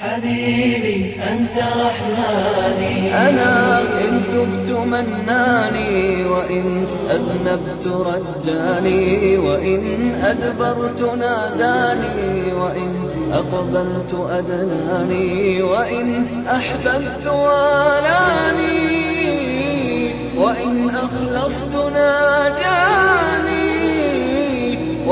حبيبي أنت رحماني أنا إن تبت مناني وإن أذنبت رجاني وإن أدبرت ناداني وإن أقبلت أدناني وإن أحببت والاني وإن أخلصت ناجاني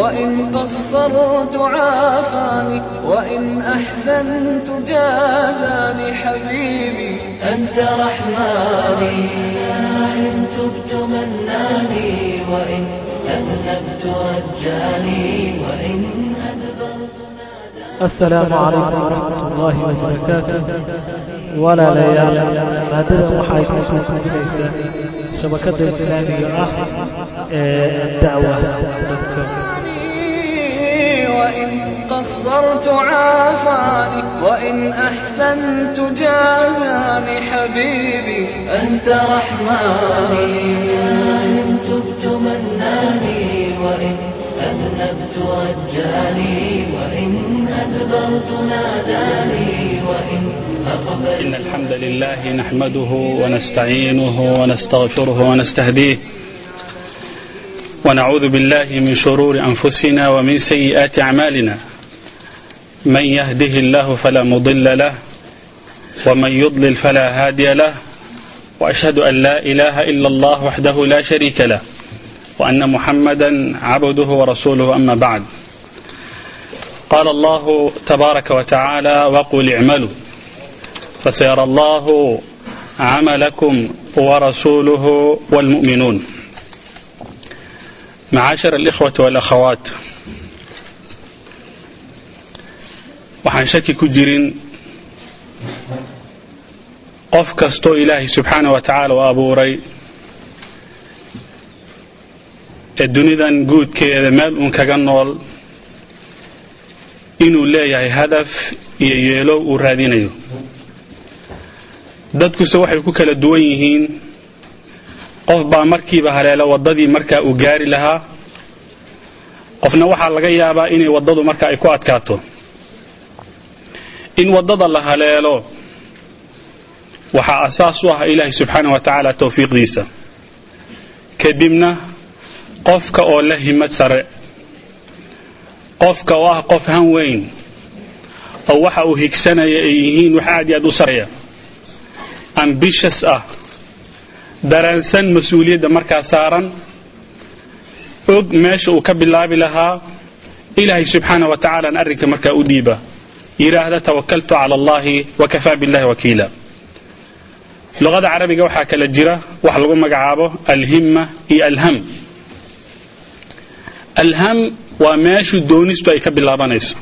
وإن قصرت عافاني وإن أحسنت جازاني حبيبي أنت رحماني إن تبت مناني وإن أذنبت رجاني وإن السلام عليكم ورحمة الله وبركاته walaalayaal maadadan waxaa idin soo gudbinaysaa shabakadda islaamiga ah ee وإن قصرت عافاني وإن أحسنت جازاني حبيبي أنت رحماني إن تبت مناني وإن أذنبت رجاني وإن أدبرت ناداني وإن إن الحمد لله نحمده ونستعينه ونستغفره ونستهديه ونعوذ بالله من شرور أنفسنا ومن سيئات أعمالنا من يهده الله فلا مضل له ومن يضلل فلا هادي له وأشهد أن لا إله إلا الله وحده لا شريك له وأن محمدا عبده ورسوله أما بعد قال الله تبارك وتعالى وقل اعملوا فسيرى الله عملكم ورسوله والمؤمنون macaashar alikhwati walakhawaat waxaan shaki ku jirin qof kastoo ilaahay subxaanah wa tacaala u abuuray ee dunidan guudkeeda meel uun kaga nool inuu leeyahay hadaf iyo yeelow uu raadinayo dadkuse waxay ku kala duwan yihiin qof baa markiiba haleela waddadii markaa uu gaari lahaa. Qofna waxaa laga yaabaa inay waddadu marka ay ku adkaato. In waddada la haleelo waxaa asaas u ah ilaahay subxaana wa tacaala tawfiiqdiisa. Kadibna qofka oo la himad sare qofka oo ah qof han weyn oo waxa uu higsanaya ay yihiin wax aad iyo aad u sareeya ambishas ah daraansan mas'uuliyadda markaa saaran. Og meesha uu ka bilaabi lahaa ilaahay subxaana wa tacaalaana arrinka markaa u dhiiba. Yidhaahda tawakaltu cala allahi wa kafaa billahi wakiila. Luqada carabiga waxaa kala jira wax lagu magacaabo alhimma iyo alham. Alham waa meeshu doonistu ay ka bilaabanayso.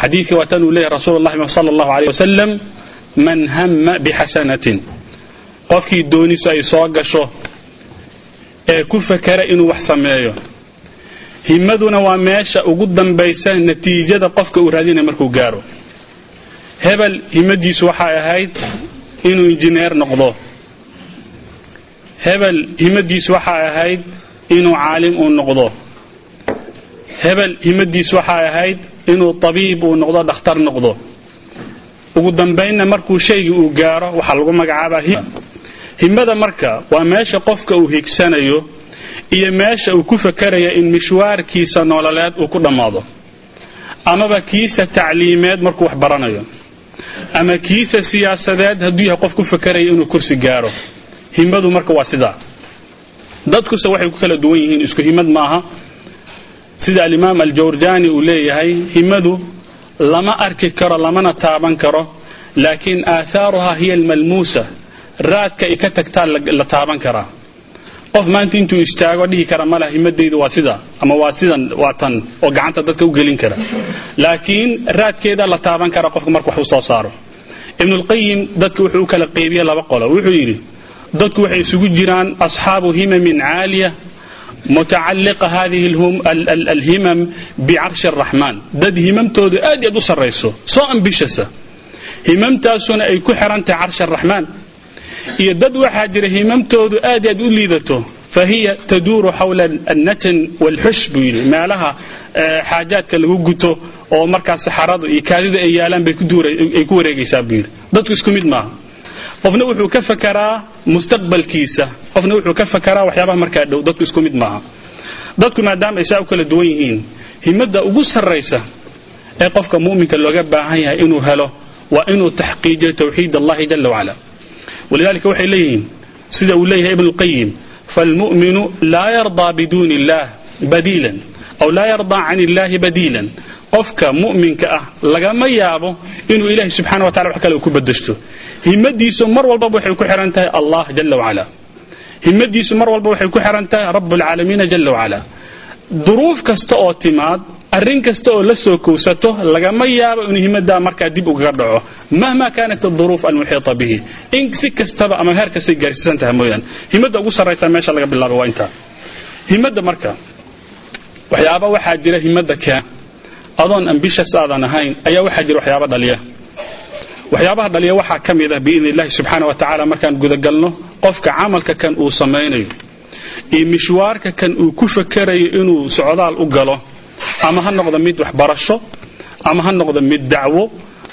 Xadiidka waa tan uu leeyahy rasuulu llahi sala allahu aleyh wasalam man hamma bixasanatin qofkii doonistu ay soo gasho ee ku fakera inuu wax sameeyo. Himmaduna waa meesha ugu dambaysa natiijada qofka uu raadinaya markuu gaaro. Hebel himmadiisu waxay ahayd inuu injineer noqdo. Hebel himmadiisu waxay ahayd inuu caalim uu noqdo. Hebel himmadiisu waxay ahayd inuu tabiib uu noqdo dhakhtar noqdo. Ugu dambaynna markuu shaygii uu gaaro waxaa lagu magacaabaa him himmada marka waa meesha qofka uu higsanayo iyo meesha uu ku fakaraya in mishwaarkiisa nololeed uu ku dhammaado. Amaba kiisa tacliimeed markuu wax baranayo. Ama kiisa siyaasadeed hadduu yahay qof ku fakaraya inuu kursi gaaro. Himmadu marka waa sidaa. Dadkuse waxay ku kala duwan yihiin isku himmad maaha. Sida alimaam aljawrjaani uu leeyahay himmadu lama arki karo lamana taaban karo laakiin aahaaruhaa hiya almalmuusa raadka ay ka tagtaa la taaban karaa qof maanta intuu istaago dhihi kara mala himadaydu waa sida ama waa sidan waa tan oo gacanta dadka u gelin kara. Laakiin raadkeeda la taaban kara qofka marka wax soo saaro. Ibnulqayim dadka wuxuu u kala qeybiye laba qolo. Wuxuu yidhi dadku waxay isugu jiraan asxaabu himamin caaliya mutacalliqa hadihi alhimam bicarshi araxmaan dad himamtoodu aad aad u sarrayso soo ambishasa. Himamtaasuna ay ku xiran tahay carshi araxmaan iyo dad waxaa jira himamtoodu aad aad u liidato fahiya taduuru xawla annatan walxush buu yidhi. Meelaha xaajaadka lagu guto oo markaas saxaradu iyo kaadida ay yaalaan bay ay ku wareegaysaa buu yidhi. Dadku isku mid maaha. Qofna wuxuu ka fakaraa mustaqbalkiisa. Qofna wuxuu ka fakaraa waxyaabaha markaa dhow. Dadku isku mid maaha. Dadku maadaama ay saa u kala duwan yihiin himmadda ugu sarraysa ee qofka mu'minka looga baahan yahay inuu helo waa inuu taxqiijiyo tawxiid allahi jala wacala walidalika waxay leeyihiin sida uu leeyahay ibn اlqayim falmu'minu laa yardaa biduuni illah badiilan aw laa yardaa can illahi badiilan. Qofka mu'minka ah lagama yaabo inuu ilahay subxana wa tacala wax kale ku badashto himmadiisu mar walbaba waxay ku xihan tahay allah jala wacala himmadiisu mar walba waxay ku xihan tahay rab اlcaalamiina jala duruuf kasta oo timaad arrin kasta oo la soo kowsato lagama yaabo inuu himmadaa markaa dib ugaga dhaco mahma kaanat aduruuf almuxiita bihi. In si kastaba ama heer kastay gaarsiisan tahay mooyaan. Himmadda ugu sarraysa meesha laga bilaaba waa intaa. Himmadda marka waxyaaba waxaa jira himmadda keena adoon ambishas aadan ahayn ayaa waxaa jira waxyaaba dhaliya. Waxyaabaha dhaliya waxaa ka mid ah illahi subxaana wa tacaala markaan gudagalno qofka camalka kan uu samaynayo iyo mishwaarka kan uu ku fakerayo inuu socdaal u galo ama ha noqdo mid waxbarasho ama ha noqdo mid dacwo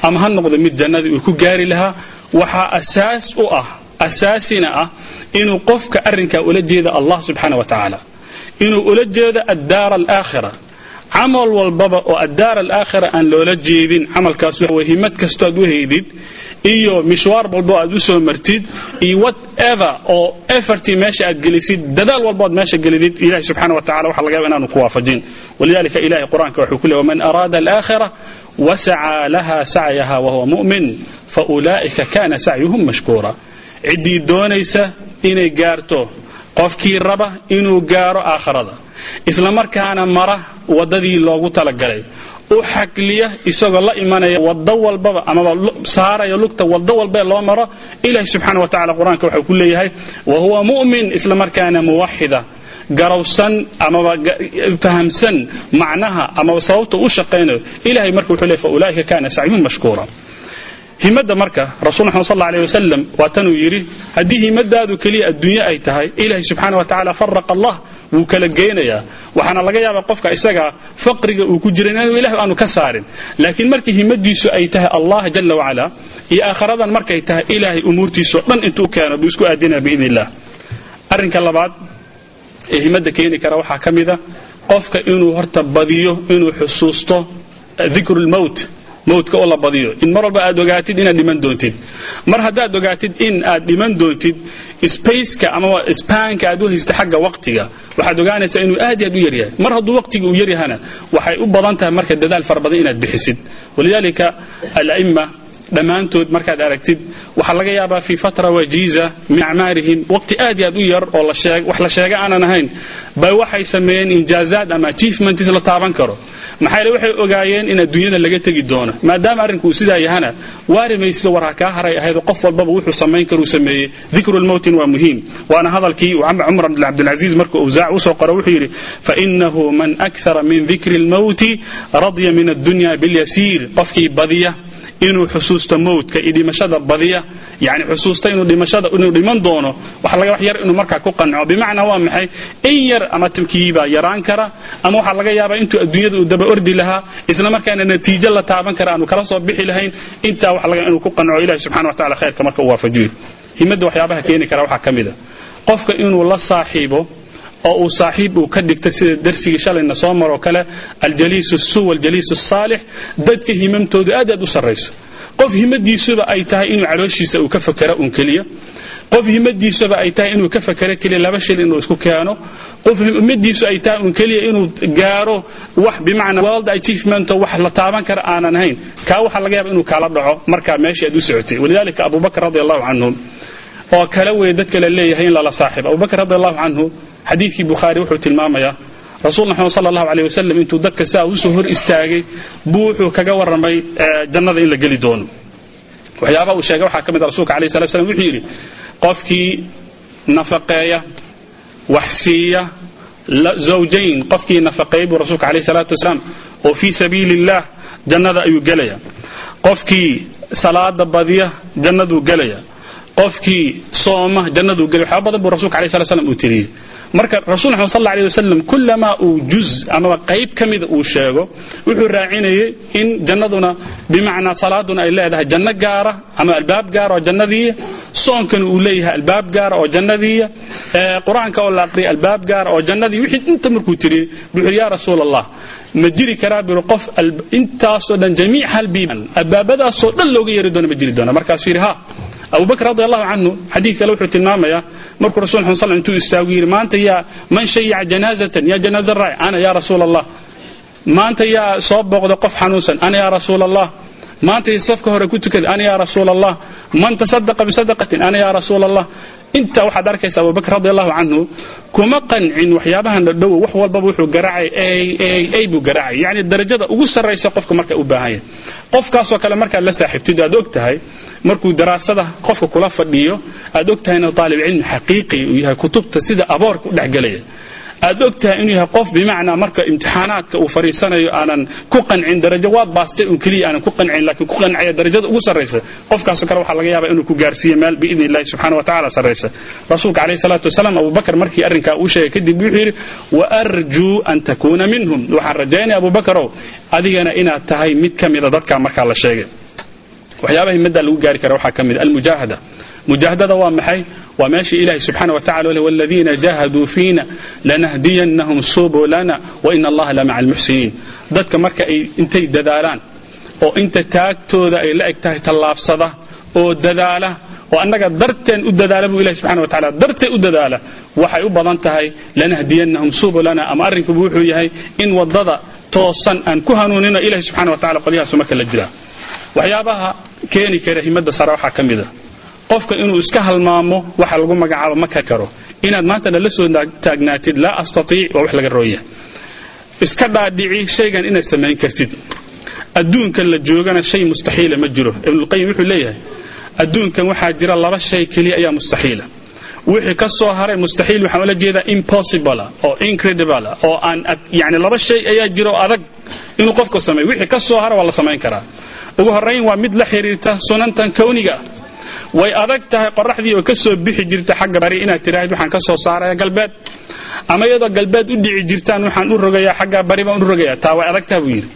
ama ha noqdo mid jannadii uu ku gaari lahaa waxaa asaas u ah asaasina ah inuu qofka arrinkaa ula jeeda allah subxaana wa tacaala. Inuu ula jeedo addaara alaakhira camal walbaba oo addaar alaakhira aan loola jeedin camalkaas wa himad kastoo aad u haydid iyo mishwaar walbo aad u soo martid iyo whatever oo effortii meesha aad gelisid dadaal walbo aad meesha gelidid ilahi subxana wa tacala waxa laga yaba inaanu ku waafajin. Walidalika ilahi qur'aanka wuxuu ku leey waman araada alaakhira wasacaa laha sacyaha wahuwa mu'min faulaa'ika kana sacyuhum mashkuura. Ciddii doonaysa inay gaarto qofkii raba inuu gaaro aakhirada. Isla markaana mara waddadii loogu talagalay u xakliya isagoo la imanaya wado walbaba amaba saaraya lugta wado walbae loo maro ilahi subxaana wa tacala qur'aanka waxuu ku leeyahay wa huwa mu'min isla markaana muwaxida garowsan amaba fahamsan macnaha amaba sababta u shaqaynayo ilahay marka wuxuu leey fa ulaa'ika kana sacyuhum mashkuura himadda marka rasul maxamed sal alيh wasalam waa tanuu yidhi haddii himadaadu keliya adduunye ay tahay ilahi subxaana wa tacala faraqa allah wuu kala geynayaa waxaana laga yaabaa qofka isaga faqriga uu ku jira inuu ilah aanu ka saarin. Laakiin markii himadiisu ay tahay allah jala wacala iyo aakharadan markay tahay ilaahay umuurtiisao dhan intuu keeno buu isku aadinaya biidn illah arrinka labaad ee himadda keeni kara waxaa ka mida qofka inuu horta badiyo inuu xusuusto dikru lmowt mowtka oo la badiyo. In mar walba aad ogaatid inaad dhiman doontid. Mar haddaad ogaatid in aad dhiman doontid spaceka ama spanka aad u haysta xagga waqtiga waxaad ogaanaysaa inuu aad aad u yaryahay mar hadduu waqtiga uu yaryahana waxay u badan tahay marka dadaal fara badan inaad bixisid. Walidalika ala'ima dhammaantood markaad aragtid waxaa laga yaabaa fii fatra wajiiza min acmaarihim waqti aad iyo aad u yar oo wax la sheega aanan ahayn bay waxay sameeyeen injaazaad ama achievements la taaban karo maxaa yeele waxay ogaayeen in adduunyada laga tegi doono maadaama arrinku uu sidaa yahana waarimaysido war ha kaa haray ahayd qof walbaba wuxuu samayn karuu sameeyey dikru lmowtin waa muhiim. Waana hadalkii cumar cabdilcaziiz markuu awsaac u soo qoro wuxuu yidhi fainahu man akthara min dikri lmowti radya min addunya bilyasiir qofkii badiya inuu xusuusto mowtka iyo dhimashada badiya yani xusuusta inuu dhiman doono waxa laga wax yar inuu markaa ku qanco. Bimacnaa waa maxay? In yar ama tamkiibaa yaraan kara ama waxaa laga yaabaa intuu adduunyada uu daba ordi lahaa isla markaana natiijo la taaban kara aanu kala soo bixi lahayn intaa waxa laga inuu ku qanco. Ilahi subxana wa tacala khayrka marka uu waafajiyo himadda waxyaabaha keeni kara waxaa ka mid a. Qofka inuu la saaxiibo oo uu saaxiib uu ka dhigta sida darsigii shalayna soo maroo kale aljaliis su waljaliis saalix dadka himamtoodu aad aad u sarrayso. Qof himadiisuba ay tahay inuu calooshiisa uu ka fakera un keliya. Qof himadiisuba ay tahay inuu ka fakero keliya laba shil inuu isku keeno. Qof himadiisu ay tahay un keliya inuu gaaro wax bimacnaa world achievement wax la taaban kara aanan ahayn. Kaa waxaa laga yaaba inuu kaala dhaco markaa meeshii aad u socotay. Walidalika abubakr radi allahu canhu oo kale wey dadka la leeyahay in lala saaxiibo. Abubakr radi allahu canhu xadiidkii bukhaari wuxuu tilmaamayaa rasuul maxamed sal allahu aleyh wasalam intuu dadka saa u soo hor istaagay buu wuxuu kaga warramay jannada in la geli doono. Waxyaabaa uu sheegay waxaa ka mid a rasulka alayh salat slam wuxuu yidhi qofkii nafaqeeya wax siiya zawjayn qofkii nafaqeeya buu rasuulka alayh salaatu wasalaam oo fii sabiili illah jannada ayuu gelaya qofkii salaada badiya jannaduu gelaya qofkii sooma jannaduu gelaya waxyaaba badan buu rasulka alayh salat slam uu tiriyey marka rasul maxamed sal alay wasalam kulamaa uu juz amaba qayb ka mida uu sheego wuxuu raacinayay in jannaduna bimacnaa salaaduna ay leedahay janno gaara ama albaab gaara oo jannadiiya soonkana uu leeyahay albaab gaara oo jannadiiya qur'aanka oo la aqriya albaab gaara oo jannadii wixii inta markuu tiri wuxuu yaa rasuul allah ma jiri karaa biru qof intaasoo dhan jamiic halbiiban albaabadaasoo dhan looga yeeri doona ma jiri doona. Markaasuu yidhi ha abubakr radi allahu canhu xadiid kale wuxuu tilmaamayaa markuu rasul xun sal intuu istaagu yidhi maanta yaa man shayaca janaazatan yaa janaaza raaci ana yaa rasuul allah maanta yaa soo booqda qof xanuunsan ana yaa rasuul allah maanta safka hore ku tukada ana yaa rasuul allah man tasadaqa bisadaqatin ana yaa rasuul allah inta waxaad arkaysa abubakr radi allahu canhu kuma qancin waxyaabahan dhadhow wax walbaba wuxuu garaacay ay buu garaacay. Yani darajada ugu sarraysa qofka marka u baahan yahay. Qofkaasoo kale markaad la saaxiibtid aad og tahay markuu daraasada qofka kula fadhiyo aad og tahay inuu taalib cilmi xaqiiqi uu yahay kutubta sida aboorka u dhexgelaya aad og tahay inuu yahay qof bimacnaa marka imtixaanaadka uu fariisanayo aanan ku qancin darajo waad baastay un keliya aanan ku qancin laakiin ku qancaya darajada ugu sarraysa. Qofkaasoo kale waxaa laga yaabaa inuu ku gaarsiiyo meel biidni illahi subxana wa tacala sarraysa. Rasuulka calayhi salaatu wasalaam abubakar markii arrinkaa uu sheegay kadib wuxuu yidhi wa arjuu an takuuna minhum. Waxaan rajaynaya abubakarow adigana inaad tahay mid ka mida dadkaa markaa la sheegay waxyaabaha himada lagu gaari kara waxaa ka mid almujaahada. Mujaahadada waa maxay? Waa meesha ilahi subxaana wa tacala leh waladiina jahaduu fiina lanahdiyannahum subulana wa ina allaha la maca almuxsiniin. Dadka marka ay intay dadaalaan oo inta taagtooda ay la eg tahay tallaabsada oo dadaala oo annaga darteen u dadaala buu ilahi subxana wa tacala dartee u dadaala waxay u badan tahay lanahdiyannahum subulana ama arrinkubu wuxuu yahay in waddada toosan aan ku hanuunino ilahi subxana wa tacala qolyahaasu marka la jiraa waxyaabaha keeni kara himada sare waxaa ka mid a. Qofka inuu iska halmaamo waxa lagu magacaabo ma ka karo. Inaad maanta la soo taagnaatid laa astaiic waa wax laga rooya. Iska dhaadhici shaygan inaad samayn kartid. Adduunkan la joogana shay mustaxiila ma jiro. Ibnulqayim wuxuu leeyahay adduunkan waxaa jira laba shay keliya ayaa mustaxiila. Wixii ka soo haray mustaxiil waxaan ula jeedaa impossible oo incredible oo aan yani laba shay ayaa jira oo adag inuu qofku sameeyo. Wixii ka soo hara waa la samayn karaa ugu horrayn waa mid la xiriirta sunantan kawniga. Ah way adag tahay qoraxdii oo ka soo bixi jirta xagga bari inaad tiraahid waxaan ka soo saaraya galbeed. Ama iyadoo galbeed u dhici jirtaan waxaan u rogayaa xagga bari baan u rogayaa. Taa way adagtaha buu yidhi.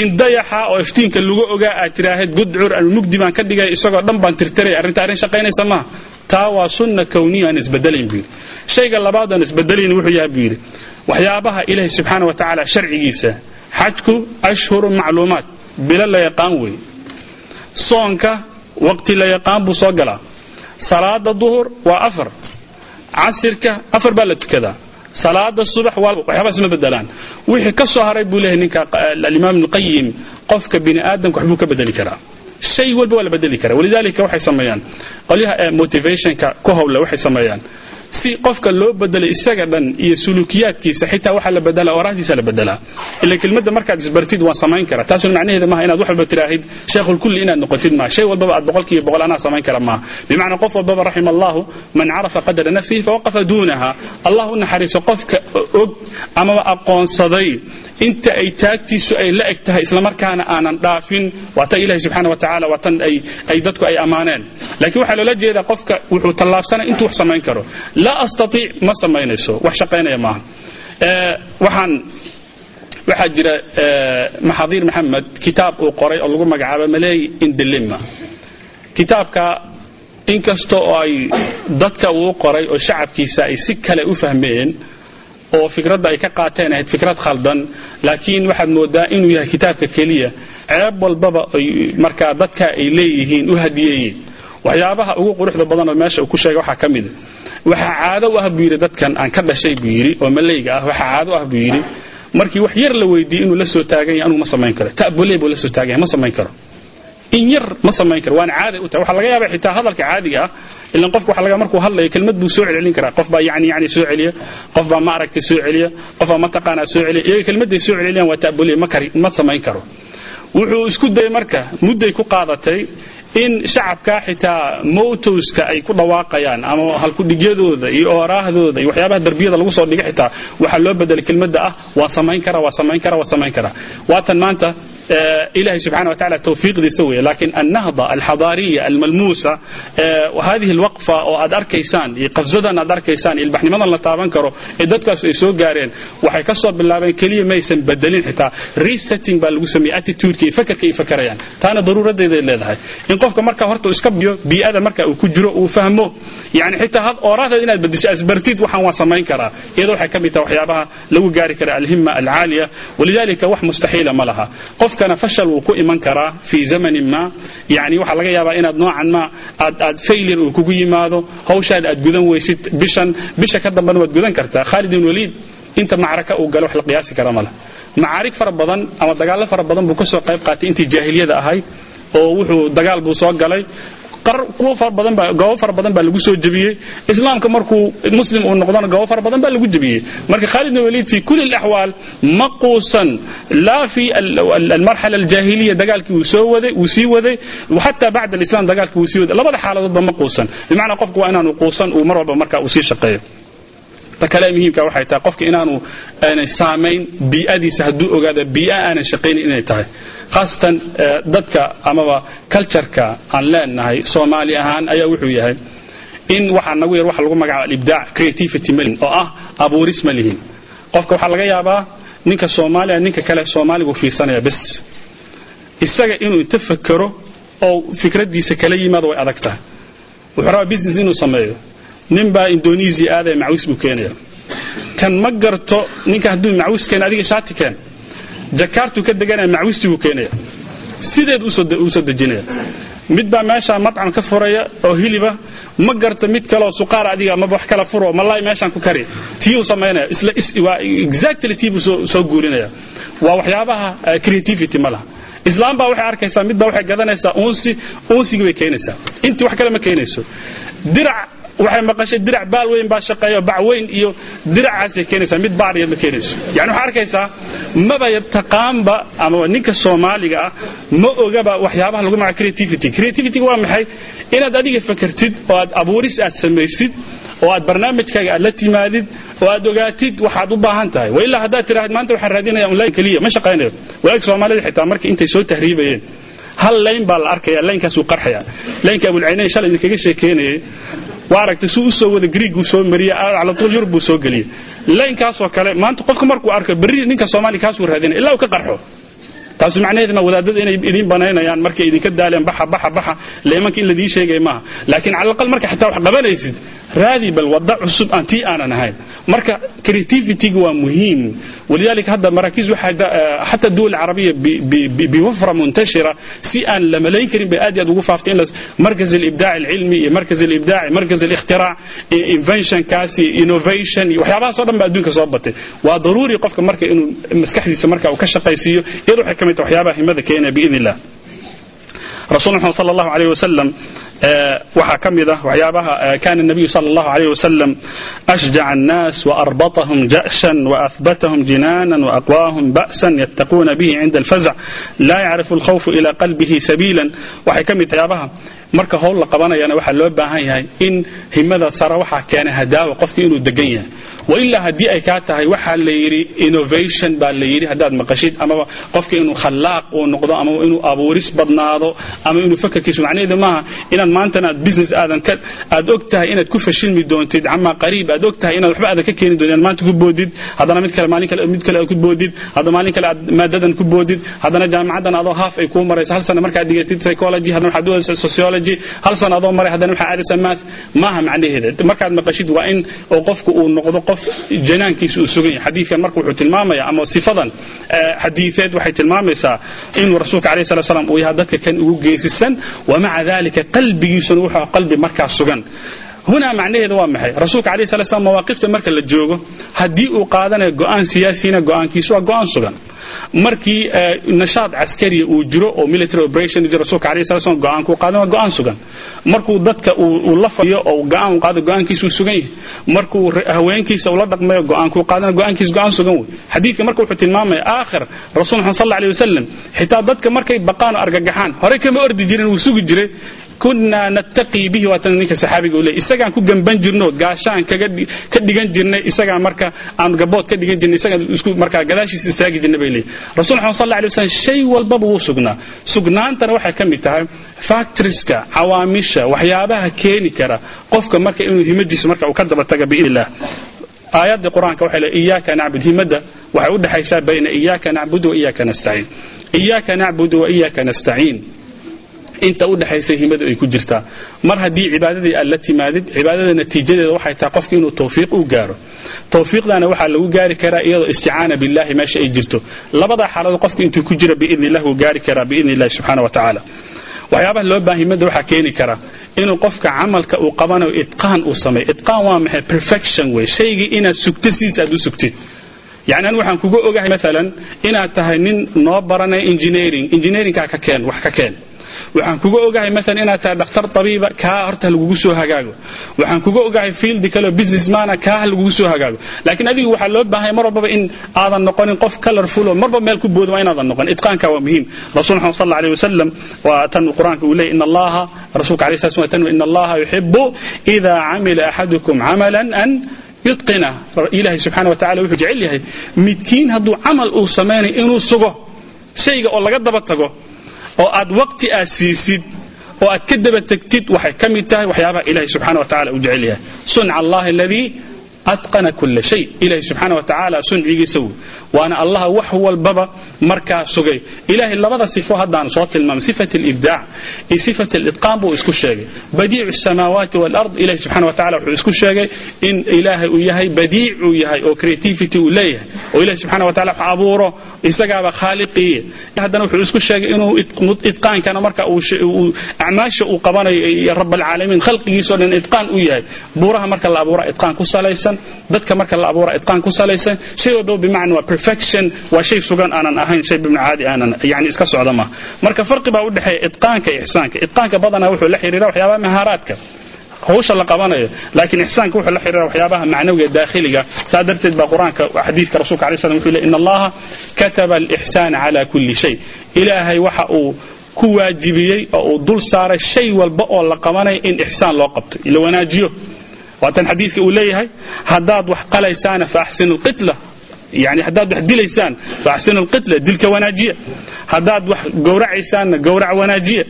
In dayaxa oo iftiinka lagu ogaa aad tiraahid gudcur ama mugdi baan ka dhigaya isagoo dhan baan tirtiraya arrinta arrin shaqaynaysa maaha. Taa waa sunna kawniya aan isbedelayn buu yidhi. Shayga labaad aan isbedelayn wuxuu yahay buu yidhi. Waxyaabaha ilaahi subxaana wa tacaala sharcigiisa xajku ashhuru macluumaat bilo la yaqaan wey. Soonka waqti la yaqaan buu soo galaa. Salaada duhur waa afar. Casirka afar baa la tukadaa. Salaada subax waxyaabahaas ma bedelaan wixii ka soo haray buu leeyahay ninka alimaam ibnulqayim qofka bini aadamka waxbuu ka bedeli karaa. Shay walba waa la bedeli karaa. Walidaalika waxay sameeyaan. Qolyaha motivationka ku howle waxay sameeyaan si qofka loo bedelay isaga dhan iyo sulukiyaadkiisa xitaa waxa la bedela oraahdiisa la bedelaa ila kelmadda markaad isbartid waan samayn kara taasuna macnaheeda maaha inaad wax walba tiraahid sheikhul kulli inaad noqotid maaha shay walbaba aad boqolkiiba boqol anaa samayn kara maaha bimacnaa qof walbaba raxima allahu man carafa qadara nafsihi fawaqafa duunaha. Allah u naxariiso qofka og amaba aqoonsaday inta ay taagtiisu ay la eg tahay islamarkaana aanan dhaafin waa tan ilahi subxaana wa tacala waa tan ay dadku ay ammaaneen. Laakiin waxaa loola jeedaa qofka wuxuu tallaabsanay intuu wax samayn karo. Laa astaiic ma samaynayso wax shaqaynaya maaha. Waxaan waxaa jira maxadiir maxamed kitaab uu qoray oo lagu magacaabo maleey indilima kitaabka inkasta oo ay dadka uu qoray oo shacabkiisa ay si kale u fahmeen oo fikradda ay ka qaateen ahayd fikrad khaldan laakiin waxaad moodaa inuu yahay kitaabka keliya. Ceeb walbaba markaa dadka ay leeyihiin u hadiyeeyeen waxyaabaha ugu quruxda badan oo meesha uu ku sheegay waxaa ka mida waxaa caado u ah buu yidhi dadkan aan ka dhashay buu yidhi oo maleyga ah. Waxaa caado u ah buu yidhi markii wax yar la weydiiyey inuu la soo taagan yahay anugu ma samayn karo. Ta'bule buu la soo taagan yahay ma samayn karo in yar ma samayn karo waana caada u tahay. Waxaa laga yaabaa xitaa hadalka caadiga ah ilan qofka waxa laga markuu hadlayo kelmad buu soo celcelin karaa. Qof baa yani yani soo celiya qof baa ma aragtay soo celiya qof baa mataqaanaa soo celiya. Iyaga kelmadday soo celceliyaan waa ta'bule ma kari ma samayn karo. Wuxuu isku dayay marka mudday ku qaadatay in shacabka xitaa motowska ay ku dhawaaqayaan ama halkudhigyadooda iyo ooraahdooda iyo waxyaabaha darbiyada lagu soo dhiga xitaa waxaa loo bedelay kelmadda ah waa samayn kara waa samayn kara waa samayn kara. Waatan maanta ilahay subxana wa taala tawfiiqdiisa weeye laakiin annahda alxadaariya almalmuusa hadihi alwaqfa oo aad arkaysaan iyo qafzadan aad arkaysaan ilbaxnimadan la taaban karo ee dadkaas ay soo gaareen waxay ka soo bilaabeen keliya maysan bedelin xitaa. Resetting baa lagu sameeyey attitudeka iyo fakarka ay fakarayaan. Taana daruuradeeday leedahay qofka marka horta iska biyo bii'ada marka uu ku jiro uu fahmo yani xitaa had ooraahdeed inaad bedesho asbartid waxaan waa samayn karaa. Iyada waxay ka mid tahay waxyaabaha lagu gaari kara alhima alcaaliya. Walidalika wax mustaxiila ma laha. Qofkana fashal wuu ku iman karaa fii zamanin ma. Yani waxaa laga yaabaa inaad noocan ma aad failure uu kugu yimaado. Hawshaada aad gudan weysid bishan. Bisha ka dambana waad gudan kartaa. Khalid ibn waliid inta macraka uu galo wax la qiyaasi kara ma leh. Macaarig fara badan ama dagaallo fara badan buu ka soo qayb qaatay intii jaahiliyada ahayd oo wuxuu dagaal buu soo galay. Kuwo fara badan baa goobo fara badan baa lagu soo jebiyey. Islaamka markuu muslim uu noqdona goobo fara badan baa lagu jebiyey. Marka khalid ibn waliid fi kulli alaxwaal ma quusan laa fi almarxala aljaahiliya dagaalkii uu soo waday uu sii waday xataa bacda alislam dagaalkii uu sii waday. Labada xaaladoodba ma bimacnaa qofku waa inaanu quusan uu mar walba marka uu sii shaqeeyo ta kale muhiimka waxay tahay qofka inaanu aanay saamayn bii'adiisa hadduu ogaada bii'a aanan shaqaynin inay tahay. Khaasatan dadka amaba cultureka aan leenahay soomaali ahaan ayaa wuxuu yahay in waxaa nagu yar waxa lagu magacaaba alibdaac creativity malin oo ah abuuris ma lihin. Qofka waxaa laga yaabaa ninka soomaaliya ninka kale soomaaligu fiirsanaya bes. Isaga inuu inta oo fikraddiisa kala yimaado way adag tahay. Wuxuu rabaa business inuu sameeyo nin baa indonesia aadaya macwis buu keenaya. Kan ma garto ninka hadduu macwis keena adiga shaati keen. Jakartuu ka deganaya macwistii buu keenaya. Sideed u soo dejinaya. Mid baa meeshaa madcam ka furaya oo hiliba ma garto mid kaleoo suqaar adiga amaba wax kala furo malaay meeshaan ku kari. Tii uu samaynaya waa exactly tii buu soo guurinaya. Waa waxyaabaha creativity ma laha. Islaam baa waxay arkaysaa mid baa waxay gadanaysaa uunsi uunsigii bay keenaysaa. Intii wax kale ma keenayso. Dirac waxay maqashay dirac baal weyn baa shaqeeya bac weyn iyo diracaasay keenaysaa mid baar yar ma keenayso. Yani waxaa arkaysaa maba taqaanba ama ninka soomaaliga ah ma ogaba waxyaabaha lagu magaca creativity. Creativity waa maxay? Inaad adiga fakertid oo aad abuuris aad samaysid oo aad barnaamijkaaga aad la timaadid oo aad ogaatid waxaad u baahan tahay. Wa ilaa haddaad tiraahd maanta waxaan raadinaya online keliya ma shaqaynayo. Walaagii soomaalida xitaa markii intay soo tahriibayeen hal layn baa la arkaya laynkaasuu qarxaya laynka abulcaynayn shalay idinkaga sheekeynayay waa aragtay suu u soo wada griiguu soo mariyey calatuul yurub buu soo geliyey laynkaasoo kale maanta qofka markuu arko berri ninka soomaaliya kaasuu raadinaya ilaa uu ka qarxo. Taasu macnaheedma wadaadada inay idiin banaynayaan markay idinka daaleen baxa baxa baxa leemanka in ladiin sheegay maaha. Laakiin cala aqal marka xitaa wax qabanaysid raadi bal wada cusub aan tii aanan ahayn. Marka creativityga waa muhiim. Walidalika hadda maraakiis xataa duwal carabiya biwafra muntashira si aan la malayn karin bay aad iyo aad ugu faaftay in markaz alibdaac alcilmi iyo markaz alibdaac markaz alikhtiraac inventionkaas iyo innovation iyo waxyaabahaasoo dhan ba adduunka soo batay. Waa daruuri qofka marka inuu maskaxdiisa marka uu ka shaqaysiiyo iyada waxay ka mid tahay waxyaabaha himada keenaya biidn illah رسول الله صلى الله عليه وسلم waxaa ka mid ah waxyaabaha kana النabiyu صلى الله عليه وسلم أشجع الناس وأربطهم جأشا وأثبتهم جنانا وأقواهم بأسا يتقون به عند الفزع لا يعرف الخوف إلى قلبه سبيلا waxay ka mid waxyaabaha marka howl la qabanayana waxaa loo baahan yahay in himada sare waxaa keena hadaawa qofka inuu degan yahay wailaa haddii ay kaa tahay waxaa la yidhi innovation baa la yidhi haddaad maqashid amaba qofka inuu khallaaq uu noqdo ama inuu abuuris badnaado ama inuu fakarkiisu macnaheedu maaha inaad maantana aad business aadan aad og tahay inaad ku fashilmi doontid camaa qariib aad og tahay inaad waxba aadan ka keeni doontid maanta ku boodid haddana mid kale maalin kale mid kale aad ku boodid haddana maalin kale aad maadadan ku boodid haddana jaamacaddan adoo haaf ay kuu marayso hal sana markaad dhigatid psychology haddana waxaad doonaysaa sociology hal sana adoo maray haddana waxaa aadaysaa math maaha macnaheeda. Markaad maqashid waa in oo qofku uu noqdo qof janaankiisa uu sugan yahay xadiidkan marka wuxuu tilmaamayaa ama sifadan xadiideed waxay tilmaamaysaa inuu rasuulka alayh sala slam uu yahay dadka kan ugu geesisan wa maca dalika qalbigiisuna wuxuu ah qalbi markaa sugan. Hunaa macnaheedu waa maxay? Rasuulka alayh sala slam mawaaqifta marka la joogo haddii uu qaadanayo go'aan siyaasina go'aankiisu waa go'aan sugan. Markii nashaad caskariya uu jiro oo military operationjir rasuulka alayh sala slam go'aan kuu qaadan waa go'aan sugan markuu dadka uu la fadhiyo oo go'aan qaado go'aankiisu sugan yahay. Markuu haweenkiisa ula dhaqmayo go'aankuu qaadana go'aan sugan wey xadiidka marka wuxuu tilmaamaya aakhir rasuul maxamed sal alay wasalam xitaa dadka markay baqaan oo argagaxaan horey kama ordi jirin wuu sugi jiray kunaa nattaqii bihi waatan ninka saxaabiga uu leey isagaan ku gamban jirno gaashaan ka dhigan jirnay isagaan marka aan gabood ka dhigan jirnay isagaan isku marka gadaashiisa istaagi jirnay bay leeyihiin rasuul maxamed sal alay wasalam shay walbaba wuu sugnaa. Sugnaantana waxay ka mid tahay factoriska cawaamisha waxyaabaha keeni kara qofka marka inuu himadiisa marka uu ka daba taga biidn illah qur'aanka waxay leeyihiin iyaaka nacbud himadda waxay u dhexaysaa bayna iyaaka nacbud wa iyaaka nastaciin. Iyaaka nacbud wa iyaaka nastaciin inta u dhexaysa himadu ay ku jirtaa. Mar haddii cibaadadii aad la timaadid cibaadada natiijadeeda waxay tahay qofki inuu tawfiiq u gaaro. Tawfiiqdana waxaa lagu gaari karaa iyadoo isticaana billahi meesha ay jirto. Labadaa xaaladood qofku intuu ku jira biidni illah wuu gaari karaa biidni illahi subxaana wa tacaala. Waxyaabaha loo baahan himada waxaa keeni kara inuu qofka camalka uu qabanayo itqaan uu sameeyo. Itqaan waa maxay? Perfection wey shaygii inaad sugto sidiisa aad u sugtid. Yani anigu waxaan kuga ogahay maalan inaad tahay nin noo baranaya engineering. Engineeringkaa ka keen wax ka keen waxaan kuga ogahay maalan inaad tahay dhakhtar tabiiba kaa horta lagugu soo hagaago. Waxaan kuga ogahay fieldi kaleo businessmana kaa lagugu soo hagaago. Laakiin adigu waxaa loo baahanya mar walbaba in aadan noqonin qof colorful oo marba meel ku booda waa inaadan noqon itqaanka waa muhiim. Rasul maxamed sal allahu wasalam waa tan qur'aanka uu leeyay in allaha rasuulka alayhi salatu wasallam in allaha yuhibbu ida camila ahadukum camalan an yutqina. Ilaahay subxaana wa tacala wuxuu jecel yahay midkiin hadduu camal uu samaynayo inuu sugo shayga oo laga daba tago oo aad waqti aad siisid oo aad ka daba tegtid waxay ka mid tahay waxyaabaha ilahay subxana wa tacala uu jecel yahay. Sunca allahi aladii atqana kula shay. Ilahay subxaana wa tacaala suncigiisa wey waana allaha wax walbaba markaa sugay. Ilahay labada sifo haddaan soo tilmaamay sifat alibdaac iyo sifat alitqaan buu isku sheegay. Badiicu samaawaati walard ilahay subxana wa tacala wuxuu isku sheegay in ilaahay uu yahay badiic uu yahay oo creativity uu leeyahay. Oo ilahay subxana wa tacala wax abuuro isagaaba khaaliqiiya haddana wuxuu isku sheegay inuu itqaankana marka acmaasha uu qabanayo rabalcaalamiin khalqigiisao dhan itqaan u yahay. Buuraha marka la abuura itqaan ku salaysan dadka marka la abuura itqaan ku salaysan shay walbaba bimacna waa perfection waa shay sugan aanan ahayn shay bimna caadi aanan yani iska socda maaha. Marka farqi baa u dhexeeya itqaanka iyo ixsaanka. Itqaanka badanaa wuxuu la xiriira waxyaabaha mahaaraadka hawsha la qabanayo laakiin ixsaanka wuxuu la xiriira waxyaabaha macnawiga daakhiliga. Saa darteed baa qur'aanka xadiidka rasuulka alay slam wuxuu le in allaha kataba alixsaana cala kulli shay. Ilaahay waxa uu ku waajibiyey oo uu dul saaray shay walba oo la qabanayo in ixsaan loo qabto. La wanaajiyo. Waatan xadiidka uu leeyahay haddaad wax qalaysaana fa axsinu lqitla yani haddaad wax dilaysaan faaxsinu lqitla dilka wanaajiya haddaad wax gowracaysaanna gowrac wanaajiya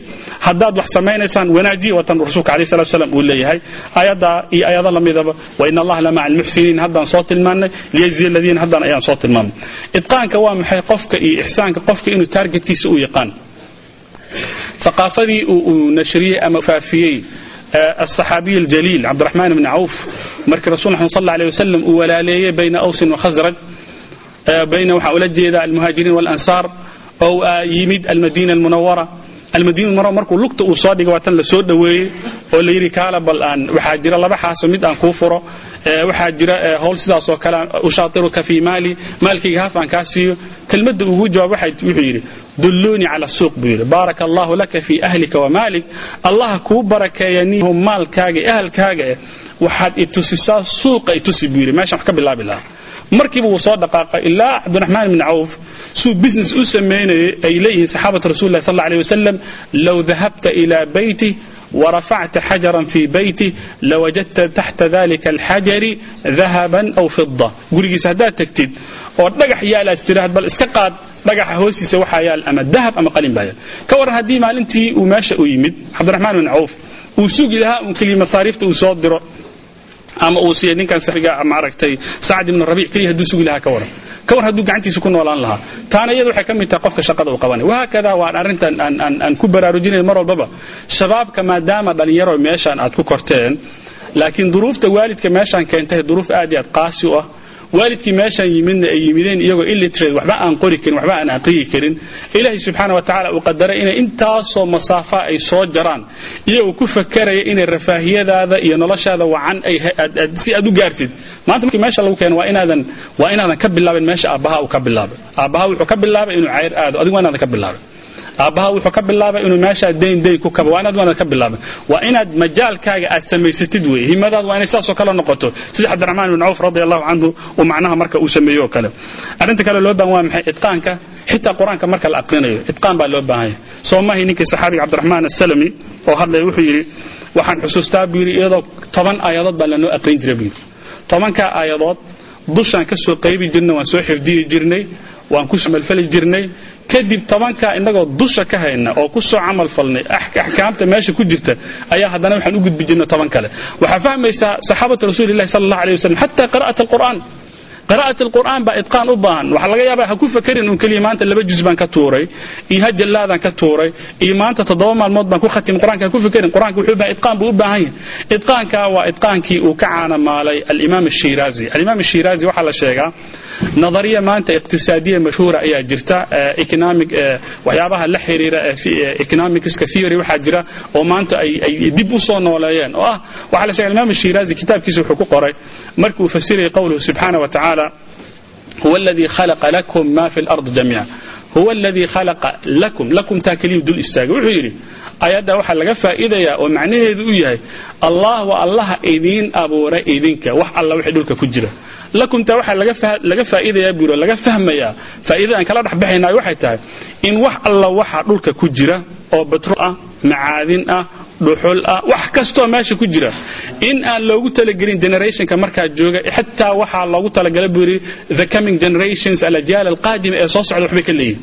haddaad wax samaynaysaan wanaajiya watan rasuulka alayh salatu salam uu leeyahay ayadaa iyo ayado lamidaba wa in allaha lamaca almuxsiniin haddaan soo tilmaannay liyajziya aladiina haddan ayaan soo tilmaamnay itqaanka waa maxay qofka iyo ixsaanka qofka inuu taargetkiisa u yaqaan ثقاafadii uu nashriyey ama faafiyey الصحaabiي الجليل cabdالرحمن بن عوف markii rasul mxamed صلى الله عليه وسلم uu walaaleeyey bayna أwsin وkhزrج bayna waxaa ula jeeda almuhaajiriin walansaar oo yimid almadiina almunawara almadiina munawara markuu lugta uu soo dhigay waa tan la soo oo la yidhi kaala bal aan waxaa jira laba xaaso mid aan kuu furo waxaa jira howl sidaasoo kale ushaairuka fii maali maalkayga haaf aan kaa siiyo kelmadda ugu jawaab wuxuu yidhi dulluunii cala suuq buu yidhi baaraka allaahu laka fii ahlika wamaalik allaha kuu barakeeya ni maalkaaga e waxaad itusisaa suuqa itusi buu yidhi meeshaan wax ka bilaabi lahaa markiiba wuu soo dhaqaaqay. Ilaa cabdiraxmaan ibni cawf suu business u samaynayay ay leeyihiin saxaabatu rasulilah sal alay wasalam low dahabta ilaa bayti warafacta xajaran fii bayti lawajadta taxta dalika alxajari dahaban aw fida gurigiisa haddaad tagtid oo dhagax yaalaas tiraad bal iska qaad dhagaxa hoostiisa waxaa yaal ama dahab ama qalin baa yaal ka warran haddii maalintii uu meesha u yimid cabdiraxmaan ibn cawf uu sugi lahaa uun keliya masaariifta uu soo diro ama uu siiya ninkan saxiga maaragtay sacad ibnu rabiic keliya hadduu sugi lahaa ka waran. Ka war hadduu gacantiisa ku noolaan lahaa. Taana iyadu waxay ka mid tahay qofka shaqada uu qabanay wahaakada waan arrintan aan ku baraarujinay mar walbaba. Shabaabka maadaama dhallinyaro meeshaan aad ku korteen laakiin duruufta waalidka meeshaan keentay duruuf aad iyo aad qaasi u ah waalidkii meeshaan yimidna ay yimideen iyagoo illiterate waxba aan qori karin waxba aan aqriyi karin. Ilaahay subxaana wa tacaala uu qadaray inay intaasoo masaafa ay soo jaraan iyagoo ku fakaraya inay rafaahiyadaada iyo noloshaada wacan si aad u gaartid. Maanta markii meesha lagu keeno waa inaadan waa inaadan ka bilaabin meesha aabbaha uu ka bilaabay. Aabbaha wuxuu ka bilaabay inuu cayr aado adigu waa inaadan ka bilaabin aabbaha wuxuu ka bilaabay inuu meeshaa dayn dayn ku kaba waa inaad waanad ka bilaabay. Waa inaad majaalkaaga aad samaysatid weeye himadaad waa inay saasoo kale noqoto. Sida cabdiraxmaan ibn cawf radi allahu canhu uu macnaha marka uu sameeyo oo kale. Arrinta kale loo baahan waa maxay? Itqaanka. Xitaa qur'aanka marka la aqrinayo itqaan baa loo baahan yahay. Soo mahay ninkii saxaabiga cabdiraxmaan asalami oo hadlaya wuxuu yidhi waxaan xusuustaa buu yidhi iyadoo toban aayadood baa lanoo aqrin jiray buu yidhi. Tobankaa aayadood dushaan ka soo qaybi jirnay waan soo xifdiyi jirnay waan ku camalfali jirnay kadib tobankaa inagoo dusha ka hayna oo ku soo camal falnay axkaamta meesha ku jirta ayaa haddana waxaan u gudbi jirnay toban kale. Waxaa fahmaysaa saxaabatu rasuulillahi sala allah alayh wasallam xataa qira'at alqur'aan qira'at alqur'aan baa itqaan u baahan. Waxaa laga yaabaa ha ku fakerin un keliya maanta laba juz baan ka tuuray iyo ha jallaadaan ka tuuray iyo maanta toddoba maalmood baan ku khatim qur'aanka ha ku fakerin qur'aanka wuxuu baahan itqaan buu u baahan yahay. Itqaanka waa itqaankii uu ka caanamaalay alimaam ashiraazi alimaam ashiraazi waxaa la sheegaa nadariya maanta iqtisaadiya mashhuura ayaa jirta economic waxyaabaha la xiriira economicska theory waxaa jira oo maanta ay ay dib u soo nooleeyeen. Oo ah waxaa la sheegay alimaam ashiraazi kitaabkiisa wuxuu ku qoray markii uu fasirayay qowluhu subxaana wa tacaala هو الذي خلق لكم ما في الأرض جميعا هو الذي خلق لكم لكم تاكليو دول استاغ wuxuu yiri ayada waxa laga faa'iidaya oo macnaheedu u yahay Allah wa Allah idin abuura idinka wax alla wixii dhulka ku jira lakum ta waxa laga laga faa'iidaya biro laga fahmaya faa'iidada aan kala dhaxbaxayna waxay tahay in wax alla waxa dhulka ku jira oo batrool ah macaadin ah dhuxul ah wax kastoo meesha ku jira. In aan loogu talagelin generationka markaa jooga xitaa waxaa loogu talagalay buu yidhi the coming generations alajaal alqaadima ee soo socda waxbay ka leeyihiin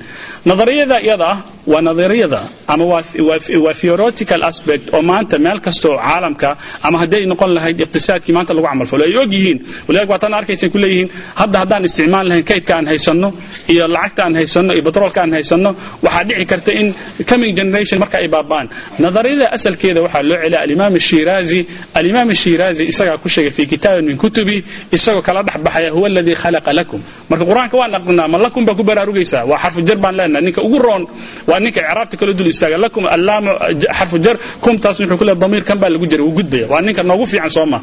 nadariyada iyada ah waa nadariyada ama waa theoretical aspect oo maanta meel kastoo caalamka ama hadday noqon lahayd iqtisaadkii maanta lagu camalfalo ay og yihiin. Waliag waatan arkaysan ku leeyihiin hadda haddaan isticmaal lahayn kaydka aan haysanno iyo lacagta aan haysanno iyo batroolka aan haysanno waxaa dhici karta in coming generation marka ay baaba'aan nadariyada asalkeeda waxaa loo celiya alimaam ashiraazi alimaam ashiraazi isagaa ku sheegay fi kitaabin min kutubi isagoo kala dhex baxaya huwa aladii khalaqa lakum. Marka qur'aanka waan aqrinaa ma lakum baa ku baraarugaysaa? Waa xarfu jar baan leenahay ninka ugu roon waa ninka icraabta kala dul istaaga lakum allaamu xarfu jar kumtaas wuxuu ku leeyahay damiir baa lagu jiray wuu gudbaya. Waa ninka noogu fiican soo ma.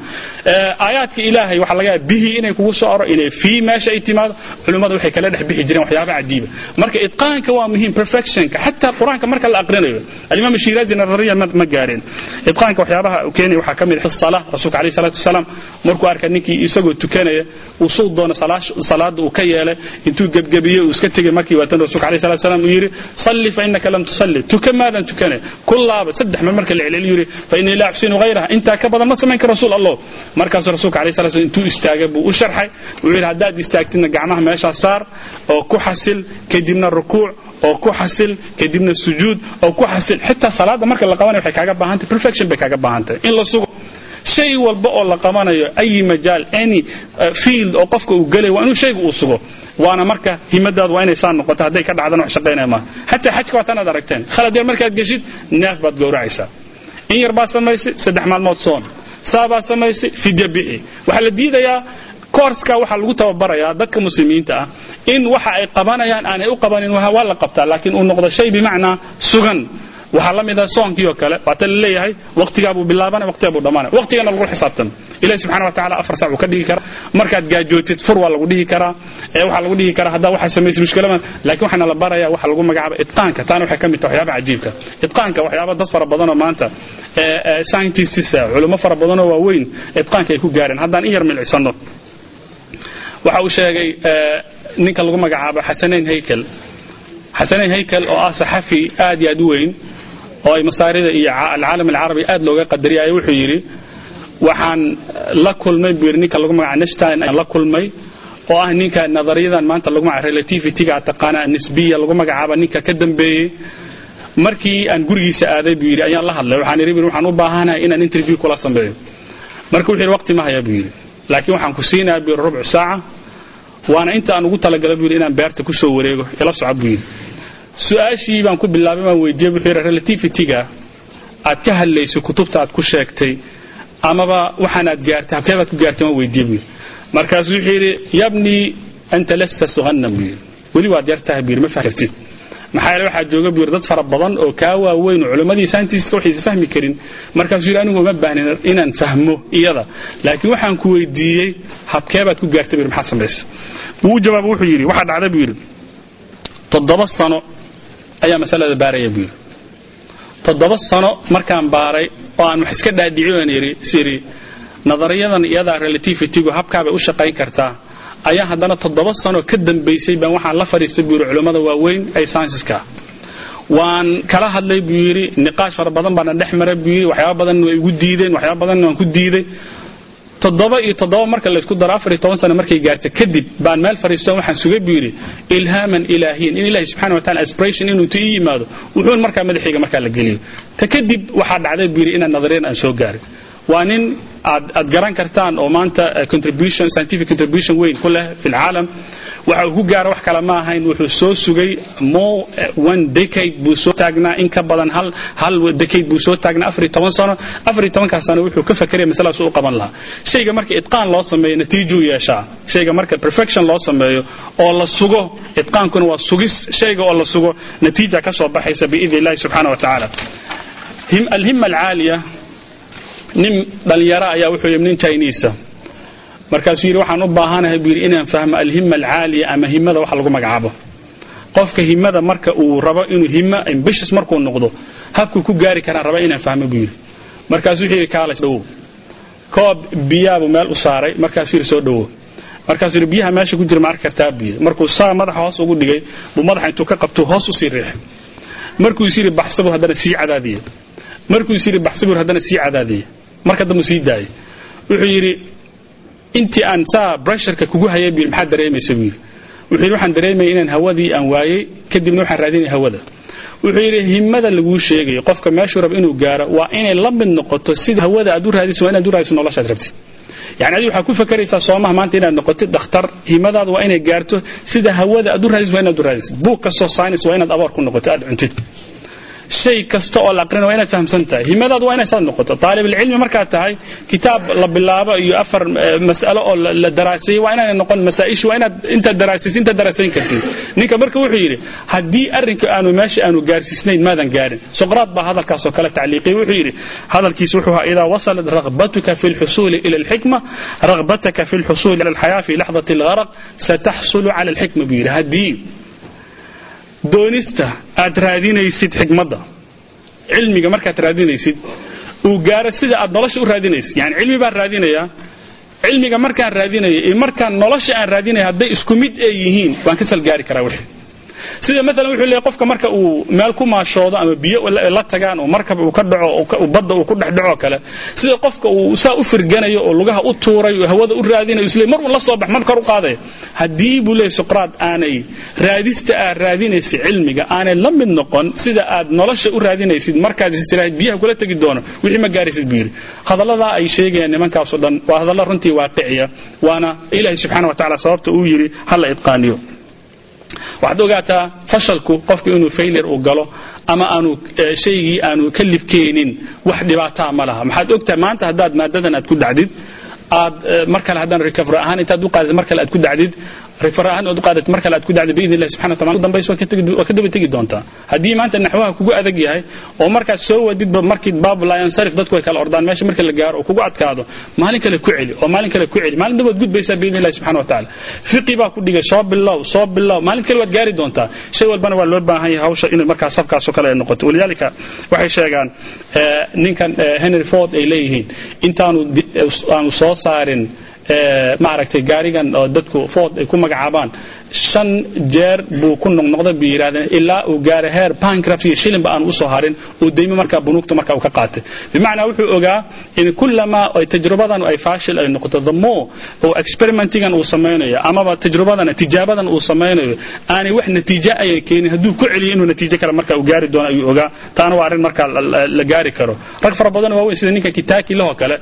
Aayaadka ilaahay waxaa laga yaaba bihi inay kugu soo oro inay fii meesha ay timaado culimmadu waxay kala dhex bixi jireen waxyaaba cajiiba. Marka itqaanka waa muhiim perfectionka xataa qur'aanka marka la aqrinayo alimaam shiraazi nadariya ma gaareen itqaanka waxyaabaha uu keenay waxaa ka mid ah sala rasuulka alayhi salaatu wasalaam. Markuu arka ninkii isagoo tukanaya uu suu doono salaada uu ka yeelay intuu gebgebiyey uu iska tegay markii waatan rasuulka alayhi salatu wasalaam uu yidhi salli fa innaka lam tusalli. Tuka maadan tukane kullaaba saddex mar marka la celceliyo yidhi fa innii laa axsinu ghayraha intaa ka badan ma samayn kara rasuul allah markaasuu rasuulka alayhi salatu wasalaam intuu istaagay buu u sharxay. Wuxuu yidhi haddaad istaagtidna gacmaha meeshaa saar oo ku xasil kadibna rukuuc oo ku xasil kadibna sujuud oo ku xasil. Xitaa salaada marka la qabanayo waxay kaaga baahantahay perfection bay kaaga baahantahay in la sugo shay walba oo la qabanayo ay majaal any field oo qofka uu gelay waa inuu shayga uu sugo. Waana marka himadaadu waa inay saa noqoto hadday ka dhacdana wax shaqaynaya maaha. Xataa xajka waa tanaad aragteen. Khalad yar markaad geshid neef baad gowracaysaa. In yar baad samaysay saddex maalmood soon. Saa samaysay fidya bixi. Waxaa la diidayaa koorska waxaa lagu tababarayaa dadka muslimiinta ah in waxa ay qabanayaan aanay u qabanin waa la qabtaa laakiin uu noqdo shay bimacnaa sugan. Waxaa la mid ah soonkii oo kale waata la leeyahay waqtigaabuu bilaabana waqtigaabuu dhammaanaya waqtigana lagu xisaabtama ilahi subxana wa tacala afar sac uu ka dhigi karaa. Markaad gaajootid fur waa lagu dhihi karaa. Waxaa lagu dhihi karaa haddaa waxaa samaysay mushkilama laakiin waxaana la baraya waxa lagu magacaaba itqaanka. Taana waxay ka mid tahay waxyaaba cajiibka. Itqaanka waxyaaba dad fara badanoo maanta scientists culummo fara badanoo waaweyn itqaanka ay ku gaareen. Haddaan in yar milicsano waxa uu sheegay ninka lagu magacaabo xasanayn haykel xasanayn haykel oo ah saxafi aad iyo aad u weyn oo ay masaarida iyo alcaalam alcarabi aad looga qadariyay wuxuu yidhi waxaan la kulmay buu yidhi ninka lagu magacaabo nashtain la kulmay oo ah ninka nadariyadan maanta lagu magacaabo relativityga taqaana nisbiya lagu magacaabo ninka ka dambeeyey. Markii aan gurigiisa aaday buu yidhi ayaan la hadlay. Waxaan yidhi waxaan u baahanahay inaan interview kula sameeyo. Marka wuxuu yidhi waqti ma haya buu yidhi laakiin waxaan ku siinayaa buu yidhi rubcu saaca. Waana inta aan ugu talagalay buu yidhi inaan beerta ku soo wareego. Ila soco buu yidhi. Su'aashii baan ku bilaabay baan weydiiyey wuxuu yidhi relativityga aad ka hadlayso kutubta aad ku sheegtay amaba waxaan aad gaartay habkee baad ku gaartay? Waan weydiiyey buu yidhi. Markaasuu wuxuu yidhi yabnii anta lasta suhannan buu yidhi. Weli waad yar tahay buu yidhi ma fakartid maxaa yeele waxaa jooga buu yidhi dad fara badan oo kaa waaweyn oo culimmadii saintiska waxaysa fahmi karin. Markaasuu yidhi anigu uma baahnin inaan fahmo iyada. Laakiin waxaan ku weydiiyey habkee baad ku gaartay buu yidhi maxaa samaysa wuu jawaaba wuxuu yidhi waxaa dhacday buu toddoba sano ayaa masalada baaraya buu toddoba sano markaan baaray oo aan wax iska dhaadhiciyoan siri nadariyadan iyadaa relativitygu habkaabay u shaqayn kartaa ayaa haddana toddoba sano ka dambaysay baan waxaan la fadhiistay buu yidhi culummada waaweyn ee saynsiska waan kala hadlay buu yidhi niqaash fara badan baana dhex maray buu yidhi waxyaaba badan way igu diideen waxyaaba badan waan ku diiday. Toddoba iyo toddoba marka laysku daro afar iyo toban sano markay gaarta kadib baan meel fadhiisto waxaan sugay buu yidhi ilhaaman ilaahiyan in ilahi subxana wa taala aspiration inuu intu ii yimaado wuxuun markaa madaxayga markaa la geliyo ta kadib waxaa dhacday buu yidhi inaan nadariyan aan soo gaarin waa nin aad garan kartaan oo maanta contribution weyn ku leh fi lcaalam waxa uu ku gaara wax kale ma ahayn wuxuu soo sugay more one decade buu soo taagnaa in ka badan hal decade buu soo taagnaa sano. Tobankaas sano wuxuu ka fakeraya masaladaas u qaban lahaa. Shayga marka itqaan loo sameeyo natiijuu yeeshaa. Shayga marka perfection loo sameeyo oo la sugo itqaankuna waa sugis. Shayga oo la sugo natiija ka soo baxaysa biidni illahi subxaana wa tacaala alhima alcaaliya nin dhalinyaro ayaa wuxuu yimi nin chinisa markaasuu yidhi waxaan u baahanahay buu yidhi inaan fahmo alhima alcaaliya ama himada wax lagu magacaabo. Qofka himada marka uu rabo inuu himo ambitious markuu noqdo habkuu ku gaari karaan raba inaan fahmo buu yidhi. Markaasuu wuxuu yidhi kaalash dhowow koob biyaabuu meel u saaray markaasuu yidhi soo dhowow markaasuu yidhi biyaha meesha ku jira ma arki kartaa buu yidhi. Markuu saa madaxa hoos ugu dhigay buu madaxa intuu ka qabtuu hoos u riixay. Markuu is yidhi haddana sii cadaadiyey markuu is yidhi haddana sii cadaadiyey marka dambu sii daayay. Wuxuu yidhi intii aan saa bressurka kugu hayay buu maxaad dareemaysa buu yidhi. Wuxuu yidhi waxaan dareemaya inaan hawadii aan waayey kadibna waxaan raadinaya hawada. Wuxuu yidhi himada laguu sheegayo qofka meeshuu rabo inuu gaaro waa inay la mid noqoto sida hawada aad u raadisa waa inaad u raadiso noloshaad rabtid. Yani adiga waxaa ku fakaraysaa soomaha maanta inaad noqotid dhakhtar himadaada waa inay gaarto sida hawada aad u raadisid waa inaad u raadisid. Buug kastoo science waa inaad aboor ku noqoto aad cuntid shay kasta oo la aqrina waa inaad fahamsan tahay. Himadaadu waa inay saad noqoto. Taalibulcilmi markaad tahay kitaab la bilaabo iyo afar mas'alo oo la daraaseeyey waa inaanay noqon masaa'ishu waa inaad intaad daraasaysa intaad daraasayn kartid. Ninka marka wuxuu yidhi haddii arrinka aanu meesha aanu gaarsiisnayn maadan gaarin. Soqraad baa hadalkaasoo kale tacliiqiyey wuxuu yidhi hadalkiis wuxuu ahaa idaa wasalat raghbatuka fi lxusuuli ila alxikma raghbataka fi lxusuuli ila alxayaa fi laxdati algharaq sataxsulu cala alxikma buu yidhi. Haddii doonista aad raadinaysid xikmadda cilmiga markaad raadinaysid uu gaaro sida aad nolosha u raadinaysid. Yani cilmi baan raadinayaa cilmiga markaan raadinaya iyo markaan nolosha aan raadinaya hadday isku mid ay yihiin waan ka salgaari karaa wixii sida maalan wuxuu leeyahay qofka marka uu meel ku maashoodo ama biyo la tagaan oo markab uu ka dhaco badda uu ku dhex dhaco kale sida qofka uu saa u firganayo oo lugaha u tuuray oo hawada u raadinayo isle mar uu la soo bax mar kor u qaadaya haddii buu leeyahay suqraad aanay raadista aad raadinaysid cilmiga aanay la mid noqon sida aad nolosha u raadinaysid markaad istiraahid biyaha kula tegi doono wixii ma gaaraysid buu yidhi. Hadalladaa ay sheegayaan nimankaasoo dhan waa hadalla runtii waaqiciya waana ilaahay subxaana wa tacala sababta uu yidhi hala idqaaniyo waxaad ogaataa fashalku qofku inuu failure uu galo ama aanu shaygii aanu ka libkeenin wax dhibaataa ma laha. Maxaad ogtahay maanta haddaad maadadan aad ku dhacdid aad mar kale haddaan recover ahaan intaad u qaadatid mar kale aad ku dhacdid mar kale aad ku dhacdid biidni illahi subxana wa taala dambaysa waa ka daba tegi doontaa haddii maanta naxwaha kugu adag yahay oo markaad soo wadidba markii baab layansarif dadku ay kala ordaan. Meesha marka la gaaro oo kugu adkaado maalin kale ku celi oo maalin kale ku celi. Maalin dambaad gudbaysaa biidni illahi subxana wa tacaala fiqi baa ku dhigay soo bilow soo bilow. Maalin kale waad gaari doontaa. Shay walbana waa loo baahan yahay hawsha inay markaa sabkaasoo kale ay noqoto. Walidaalika waxay sheegaan ninkan henry ford ay leeyihiin intaanu aanu soo saarin maaragtay gaarigan oo dadku ford ay ku magacaabaan shan jeer buu ku noqnoqday bay yidhahdeen ilaa uu gaaray heer bankruptcy iyo shilinba aan u soo harin. Uu deymo markaa bunuugta markaa uu ka qaatay. Bimacnaa wuxuu ogaa in kullamaa ay tajrubadan ay faashil ay noqoto the more oo experimentigan uu samaynayo amaba tajrubadan tijaabadan uu samaynayo aanay wax natiijo ayay keenin hadduu ku celiyo inuu natiijo kale markaa uu gaari doono ayuu ogaa taana waa arrin markaa la gaari karo. Rag fara badan waaweyn sida ninka kitaki lahoo kale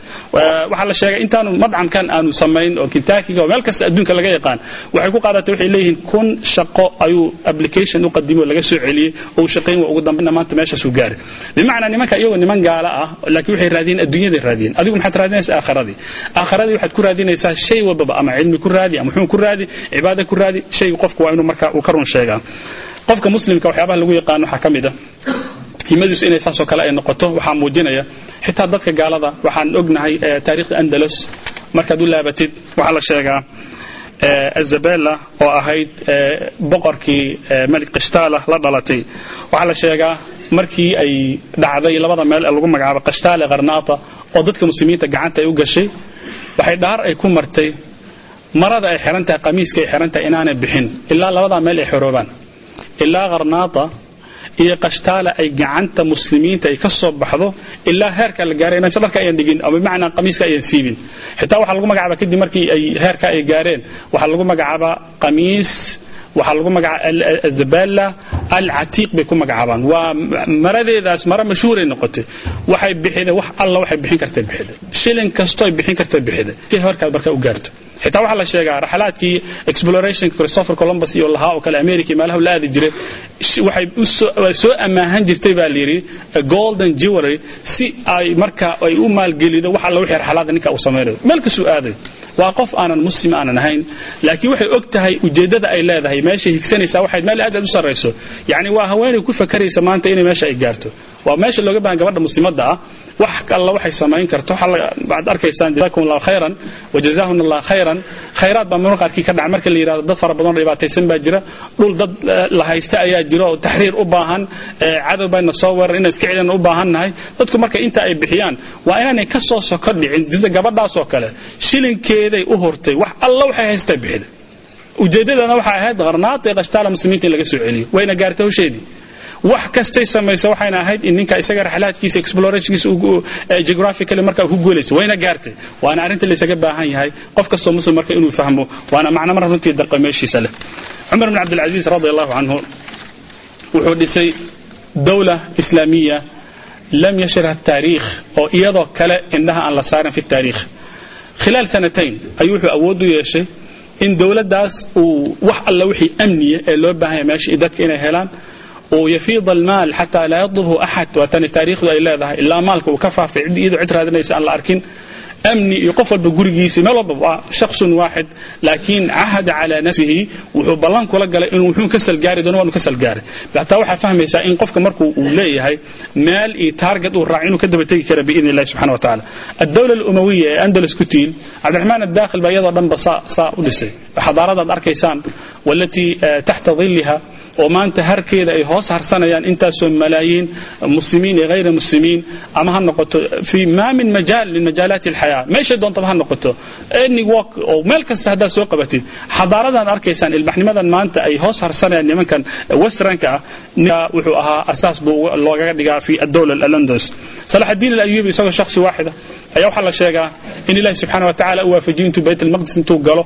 waxaa la sheegay intaanu madcamkan aanu samayn oo kitakiga oo meel kasta adduunka laga yaqaan. Waxay ku qaadatay waxay leeyihiin kun shaqo ayuu application u qadimo laga soo celiyey oo uu shaqayn waa ugu dambayna maanta meeshaasuu gaaray bimacnaa nimanka iyagoo niman gaala ah laakiin waxay raadiyeen adduunyaday raadiyeen. Adigu maxaad raadinaysaa aakhiradii aakhiradii waxaad ku raadinaysaa shay walbaba ama cilmi ku raadi ama wuxuu ku raadi cibaada ku raadi shayga qofku waa inuu markaa uu ka run sheegaa qofka muslimka waxyaabaha lagu yaqaano waxaa ka mid ah himadiisu inay saasoo kale ay noqoto waxaa muujinaya xitaa dadka gaalada waxaan ognahay taariikhda andalus markaad u laabatid waxaa la sheegaa azabela oo ahayd boqorkii malik qishtaala la dhalatay. Waxaa la sheegaa markii ay dhacday labada meel ee lagu magacaabo qashtaale qarnaata oo dadka muslimiinta gacanta ay u gashay waxay dhaar ay ku martay marada ay xiran tahay qamiiska ay xiran tahay inaanay bixin ilaa labadaa meel ay xoroobaan. Ilaa qarnaata iyo qashtaale ay gacanta muslimiinta ay ka soo baxdo ilaa heerka la gaaray inaysan dharka ayan dhigin ama bimacnaa qamiiska ayan siibin. Xitaa waxaa lagu magacaabaa kadib markii ay heerka ay gaareen waxaa lagu magacaabaa qamiis waxaa lagu magacaaba azaballa alcatiiq bay ku magacaabaan. Waa maradeedaas mara mashhuuray noqotay. Waxay bixiday wax alla waxay bixin kartay bixiday shilin kastoo bixin kartay bixiday si heerkaad marka u gaarto. Xitaa waxaa la sheegaa raxalaadkii exploration christopher columbus iyo lahaa oo kale america meelaha la aadi jiray waxay soo amaahan jirtay baa la yidhi golden jewelry si ay marka ay u maalgelido wax alla wixii raxalaada ninka uu samaynayo meel kasuu aaday. Waa qof aanan muslim aanan ahayn laakiin waxay og tahay ujeeddada ay leedahay meeshay higsanaysaa waxay meel aad aad u sarrayso. Yacni waa haweenay ku fakaraysa maanta inay meesha ay gaarto. Waa meesha looga baahan gabadha muslimadda ah wax alla waxay samayn karto. Waxaad arkaysaan jazakum allahu khayran wajazahun allah khayran. Khayraad baa marmar qaarkii ka dhaca. Marka la yidhahdo dad fara badan oo dhibaataysan baa jira. Dhul dad la haysta ayaa jira oo taxriir u baahan cadow bayna soo weerar inaan iska celina u baahan nahay. Dadku marka inta ay bixiyaan waa inaanay ka soo soko dhicin sida gabadhaasoo kale. Shilinkeeday u hurtay wax alla waxay haystay bixiday ujeeddadana waxay ahayd qarnaata ee muslimiinta in laga soo celiyo. Wayna gaartay hawsheedii. Wax kastay samaysa waxayna ahayd in ninka isaga raxlaadkiisa explorationkiisa geographically marka ku guulaysa wayna gaartay. Waana arrinta laysaga baahan yahay qof kastoo muslim marka inuu fahmo waana macno mar runtii daqa meeshiisa leh. Cumar bn cabdilcaziz radi allahu canhu wuxuu dhisay dawla islaamiya lam yashrah taariikh oo iyadoo kale indhaha aan la saarin fi taariikh. Khilaal sanatayn ayuu wuxuu awood u yeeshay in dowladdaas uu wax alla wixii amniya ee loo baahanya meesha dadka inay helaan uu yafiid almaal xataa laa yadlubhu axad waatani taariikhdu ay leedahay ilaa maalka uu ka faafay iyadoo cid raadinaysa aan la arkin amni iyo qof walba gurigiisa meel walba shakhsun waaxid laakiin cahada calaa nafsihi wuxuu ballan kula galay inuu wuxuu ka salgaari doono waanu ka salgaaray hataa waxaa fahmaysaa in qofka markuu uu leeyahay meel iyo taarget uu raac inuu ka daba tegi kara biidn illahi subxana wa tacaala. Addawla alumawiya ee andalus ku tiil cabdiraxmaan addaakhil baa iyadoo dhanba saa u dhisay. Xadaaradaad arkaysaan walatii eh, taxta diliha oo maanta harkeeda ay hoos harsanayaan intaasoo malaayiin muslimiin iyo hayra muslimiin ama ha noqoto fi ma min majaal min majaalaati alxayaa. Meeshay doontaba ha noqoto. Any walk oo meel kasta haddaad soo qabatid xadaaradan arkaysaan ilbaxnimadan maanta ay hoos harsanayaan nimankan westranka ah wuxuu ahaa asaas buu loogaga dhigaa fi adowla alandalus. Salax addiin alayubi isagoo shakhsi waaxida ayaa waxaa la sheegaa in ilahi subxaana wa tacala u waafajiyo intuu bayt almaqdis intuu galo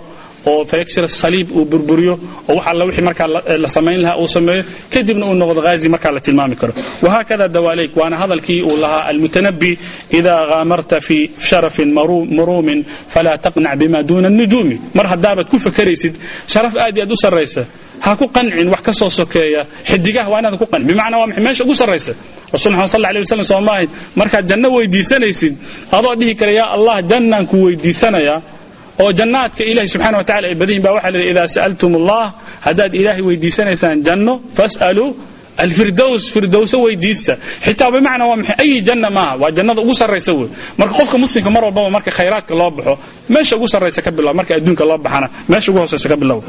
oo fayaksir saliib uu burburiyo oo wax alla wixii markaa la samayn lahaa uu sameeyo kadibna uu noqdo ghazi markaa la tilmaami karo. Wahaakada dawaaleyk waana hadalkii uu lahaa almutanabi idaa gaamarta fi sharafin maruumin falaa taqnac bima duuna nujuumi mar haddaabaad ku fakaraysid sharaf aad iyo aad u sarraysa ha ku qancin wax ka soo sokeeya xidigaha waa inaad ku qancin. Bimacnaa waa meesha ugu sarraysa. Rasul maxamed sal alay wasallam soo maahayd markaad janno weydiisanaysid adoo dhihi kara yaa allah jannaan ku weydiisanayaa oo jannaadka ilahi subxana wa tacala ay badayin ba waxaa la idaa sa'altum allah haddaad ilaahay weydiisanaysaan janno fas'aluu alfirdows firdowso weydiista. Xitaa bimacnaa waa maxay? Ayi janna maaha? Waa jannada ugu sarraysa wey. Marka qofka muslimka mar walbaba marka khayraadka loo baxo meesha ugu sarraysa ka bilow marka adduunka loo baxana meesha ugu hoosaysa ka bilow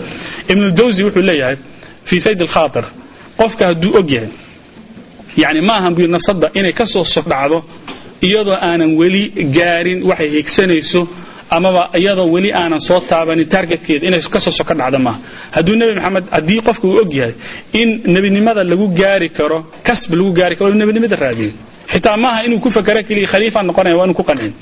ibnuljawsi wuxuu leeyahay fii sayd alkhaatir qofka hadduu og yahay yani ma buu nafsadda inay ka soo sodhacdo iyadoo aanan weli gaarin waxay higsanayso amaba iyadoo weli aanan soo taabanin targetkeeda inay ka soo soko dhacda maaha. Hadduu nebi maxamed haddii qofka uu og in nebinimada lagu gaari karo kasb lagu gaari karo nebinimada raadiyo. Xitaa maaha inuu ku fakara keliya khaliifaan noqonaya waa ku qancin.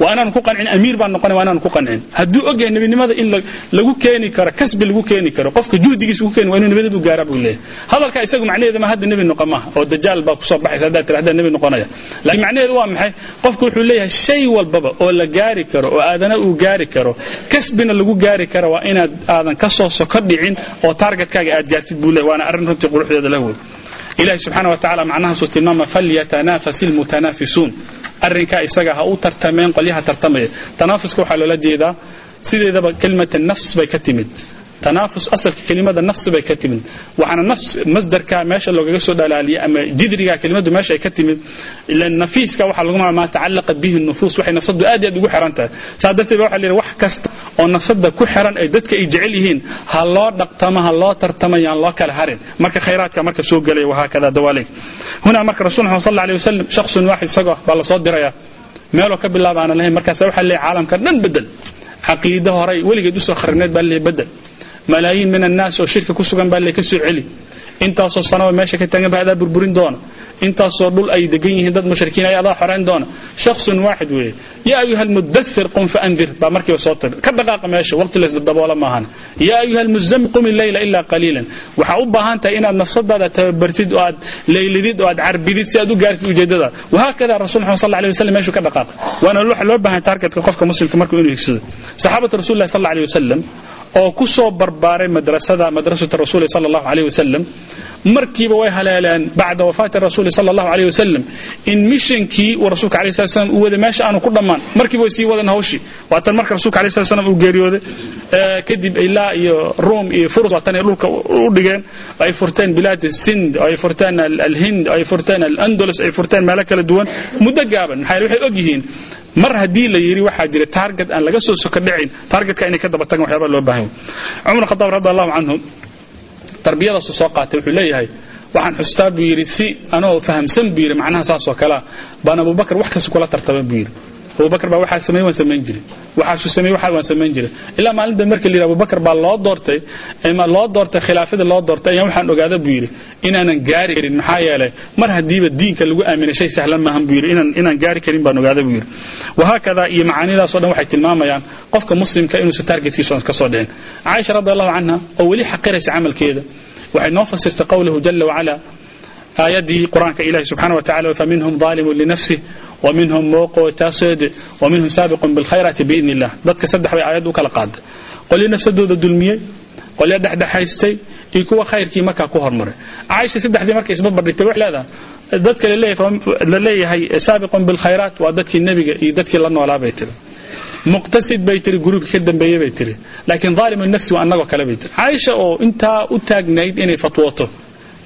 Waa inaan ku qancin amiir baan noqonaya waa inaan ku qancin. Hadduu og nebinimada in lagu keeni karo kasbi lagu keeni karo qofka juhdigiisa ku keeni waa inuu nebinimada u gaara buu leeyahay. Hadalka isagu macnaheedu ma hadda nebi noqon maaha oo dajaal baa ku soo baxaysa haddaad tira haddaa nebi noqonaya. Laakiin macnaheedu waa maxay? Qofku wuxuu leeyahay shay walbaba oo la gaari karo oo aadana uu gaari karo. Kasbina lagu gaari karo waa inaad aadan ka soo soko dhicin oo targetkaaga aad gaartid buu leeyahay. Waana arrin runtii quruxdeeda la wey ilahi subxaana wa tacala macnahaasuu tilmaama falyatanafas ilmutanaafisuun arrinkaa isaga ha u tartameen qolyaha tartamaya. Tanaafuska waxaa loola jeedaa sideedaba kelimata nafs bay ka timid tanaafus asalka kelimada nafsi bay ka timid. Waxaana nafs masdarka meesha loogaga soo dhalaaliyay ama jidriga kelimadu meesha ay ka timid ilan nafiiska waxaa lagu magaca maa tacallaqa bihi nufuus waxay nafsadu aad iyo aad ugu xiran tahay. Saa darteed ba waxa la wax kasta oo nafsada ku xiran ay dadka ay jecel yihiin ha loo dhaqtamo ha loo tartamo loo kala harin. Marka khayraadka marka soo gelaya wahaakada dawaaley hunaa marka rasul muxamed sal alay wasalam shaksun waaxid isagoo baa la soo diraya. Meeloo ka bilaaba lahayn markaasa waxaa leeyahay caalamka dhan bedel caqiide horay weligeed u soo kharneed baa leeyahay bedel malaayiin min annaas oo shirka ku sugan baa le ka soo celi. Intaasoo sanaba meesha ka taagan baa adaa burburin doona. Intaasoo dhul ay degan yihiin dad mushrikiin ay adaa xorayn doona. Shaksun waaxid weeye. Yaa ayuha almudathir qum faandir baa markiiba soo tiri ka dhaqaaqa meesha waqti laysdaboola maahan. Yaa ayuha almuzamil qum illeyla ilaa qaliilan. Waxaa u baahan tahay inaad nafsadaada tababartid oo aad leylidid oo aad carbidid si aad u gaartid ujeedadaada wahaakada rasul muxamed sal alay wasallam meeshuu ka dhaqaaqa. Waana loo baahan targetka qofka muslimka markuu inuu higsado saxaabatu rasulillahi sal alay wasalam oo ku soo barbaaray madrasada madrasata rasuuli sal allahu alayh wasalam markiiba way haleeleen bacda wafaati rasuuli sal allahu alayh wasalam in mishankii uu rasuulka alayh slat slam uu waday meesha aanu ku dhammaan. Markiiba way sii wadeen hawshii waatan marka rasuulka alayh slat slam uu geeriyooday. Kadib ilaa iyo ruum iyo furus waatan ay dhulka u dhigeen. Ay furteen bilaad sind ay furteen alhind ay furteen alandalus ay furteen meelo kala duwan. Muddo gaaban maxaa waxay og yihiin mar haddii la yidhi waxaa jira taarget aan laga soo soko taargetka inay ka daba tagan waxyaaba loo baahan cumar khadaab radi allahu canhu tarbiyadaasu soo qaatay wuxuu leeyahay waxaan xustaa buu yidhi si anoo fahamsan buu yidhi macnaha saasoo kalea baan abubakar wax kasta kula tartama buu yidhi abubakar baa waxaa sameeyey waan samayn jiray. Waxaasuu sameeyey waxa waan samayn jiray. Ilaa maalinta marka la yidhi baa loo doortay loo doortay khilaafada loo doortay ayaan waxaan ogaada buu yidhi inaanan gaari karin. Maxaa yeelay mar haddiiba diinka lagu aaminay shay sahlan maahan buu yidhi inaan gaari karin baan ogaada buu yidhi. Wahaakada iyo macaanidaasoo dhan waxay tilmaamayaan qofka muslimka inuusan targetkiisa ka soo dhicin. Caaisha radi allahu canha oo weli xaqiraysa camalkeeda waxay noo fasirtay qowlahu jala wacala aayaddii qur'aanka ilahi subxana wa tacala faminhum ظaalimun linafsih waminhum mooqootaasd waminhum saabiqun bilkhayraati biidn illah dadka saddex bay aayadda u kala qaada qolyo nafsadooda dulmiyey qolyo dhexdhexaystay iyo kuwa khayrkii markaa ku hormaray caaisha saddexdii markay isbabardhigtay waxay leedahay dadka la leeyahay saabiqun bilkhayraat waa dadkii nebiga iyo dadkii la noolaa bay tiri muqtasid bay tiri gruubkii ka dambeeyey bay tiri laakiin daalimu nafsi waa annagoo kale bay tiri caaisha oo intaa u taagnayd inay fatwooto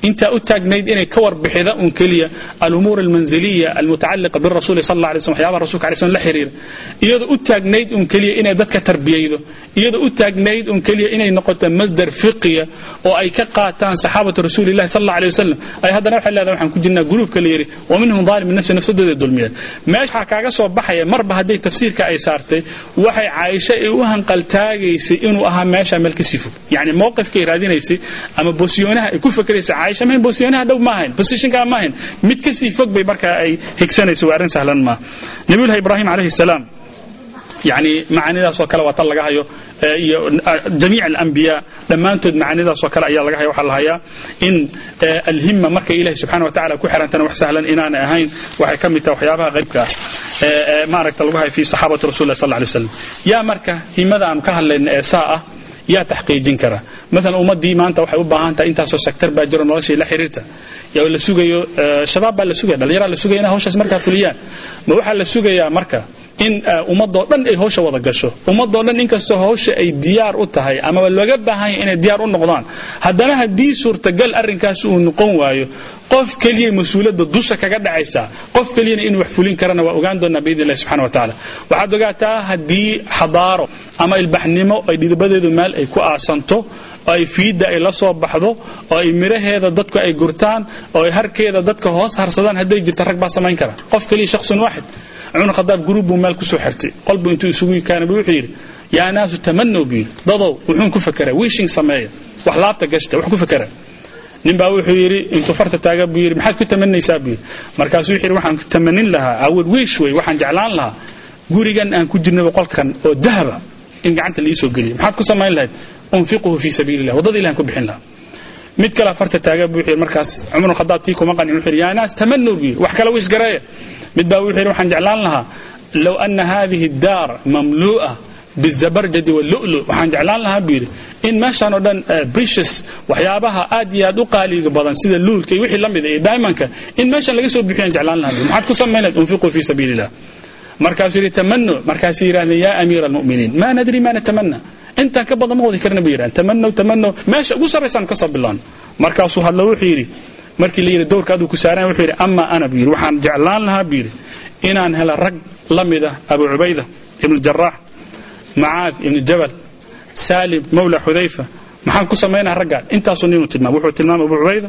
intaa u taagnayd inay ka warbixida un keliya alumuur almanziliya almutacaliqa birasuli sal alay slm waxyabaha rasulka alay slm la xiriira. Iyadoo u taagnayd un keliya inay dadka tarbiyaydo. Iyadoo u taagnayd un keliya inay noqoto masdar fiqiya oo ay ka qaataan saxaabatu rasuulillahi sal alla alay wasalam ay haddana waxay leedahay waxaan ku jirnaa gruubka la yidhi wa minhum dhaalimu nafsi nafsadooda dulmiyeen meesha waxaa kaaga soo baxaya marba hadday tafsiirka ay saartay waxay caaisha ay u hanqaltaagaysay inuu ahaa meesha meel ka sii fog. Yacni mowqifkay raadinaysay ama bosiyoonaha ay ku fakeraysa caaisha mahayn bosiyoonaha dhow maahayn positionkaa maahayn mid ka sii fog bay marka ay higsanayso waa arrin sahlan maaha nabiyullahi ibraahim calayhi salaam yani macaanidaasoo kale waa tan laga hayo iyo jamiic alambiya dhammaantood macaanidaasoo kale ayaa laga haya waxaa la hayaa in alhima markay ilahi subxana wa tacala ku xirantana wax sahlan inaanay ahayn waxay ka mid tahay waxyaabaha ah maaragta lagu hayo fi saxaabati rasulillahi sal alay wasalam yaa marka himada aanu ka hadlayna ee saa ah yaa taxqiijin kara. Maalan ummaddii maanta waxay u baahan tahay intaasoo sektar baa jiro noloshii la xiriirta la sugayo shabaab baa la sugaya dhallinyaraa la sugaya inay hawshaas markaa fuliyaan. Ma waxaa la sugayaa marka in ummadoo dhan ay hawsha wada gasho. Ummadoo dhan inkastoo hawsha ay diyaar u tahay amaba looga baahan yahay inay diyaar u noqdaan. Haddana haddii suurtagal arrinkaas uu noqon waayo qof keliya mas'uuliyadda dusha kaga dhacaysa qof keliyana inuu wax fulin karana waa ogaan doonaa biidn illahi subxana wa tacaala. Waxaad ogaataa haddii xadaaro ama ilbaxnimo ay dhidabadeedu meel ay ku aasanto oo ay fiidda ay la soo baxdo oo ay miraheeda dadku ay gurtaan oo ay harkeeda dadka hoos harsadaan hadday jirta rag baa samayn kara. Qof keliya shakhsun waaxid. Cumar khadaab guruub buu meel ku soo xirtay. Qolbu intuu isugu kaana buu wuxuu yidhi yaa naasu tamanow buu yidhi dadow wuxuun ku fakeraa wishing sameeya wax laabta gashta wax ku fakera nin baa wuxuu yidhi intuu farta taaga buu yidhi maxaad ku tamanaysaa? buu yidhi. Markaasuu wuxuu yidhi waxaan tamanin lahaa awad wiish wey waxaan jeclaan lahaa. Gurigan aan ku jirnaba qolkan oo dahaba in gacanta liisoo geliya maxaad ku samayn lahayd? Unfiquhu fii sabiili illah waddada ilahan ku bixin lahaa. Mid kale farta taaga buu yidhi markaas cumar khadaab tii kuma qanin wuxuu yaa naas tamanow buu wax kale wish gareeya mid baa wuxuu waxaan jeclaan lahaa low ana hadihi daar mamlu'a bizabarjadi walulu waxaan jeclaan lahaa buu yidhi. In meeshaan oo dhan bricious waxyaabaha aad iyo aad u qaaliga badan sida luulka iyo wixii la mida iyo diamondka in meeshan laga soo bixiyaan jeclaan lahaa maxaad ku samayn lahayd unfiquu fii sabiili illah markaasuu yidhi tamanu markaasay yidhahdeen yaa amiira almu'miniin ma nadri ma natamana intaan ka badan ma wadi karna bay yidhahdeen tamanow tamanow meesha ugu sarraysaan ka soo bilaano markaasuu hadlo wuxuu yidhi markii la yidhi dowrka aduu ku saaran wuxuu yidhi ama ana buu yidhi. Waxaan jeclaan lahaa buu yidhi inaan helo rag la mida abu cubayda ibnu jaraax macaad ibni jabal saalim mawla xudayfa. Maxaan ku samaynaa ragga? Intaasuu ninuu tilmaamay. Wuxuu tilmaamay abu cubayda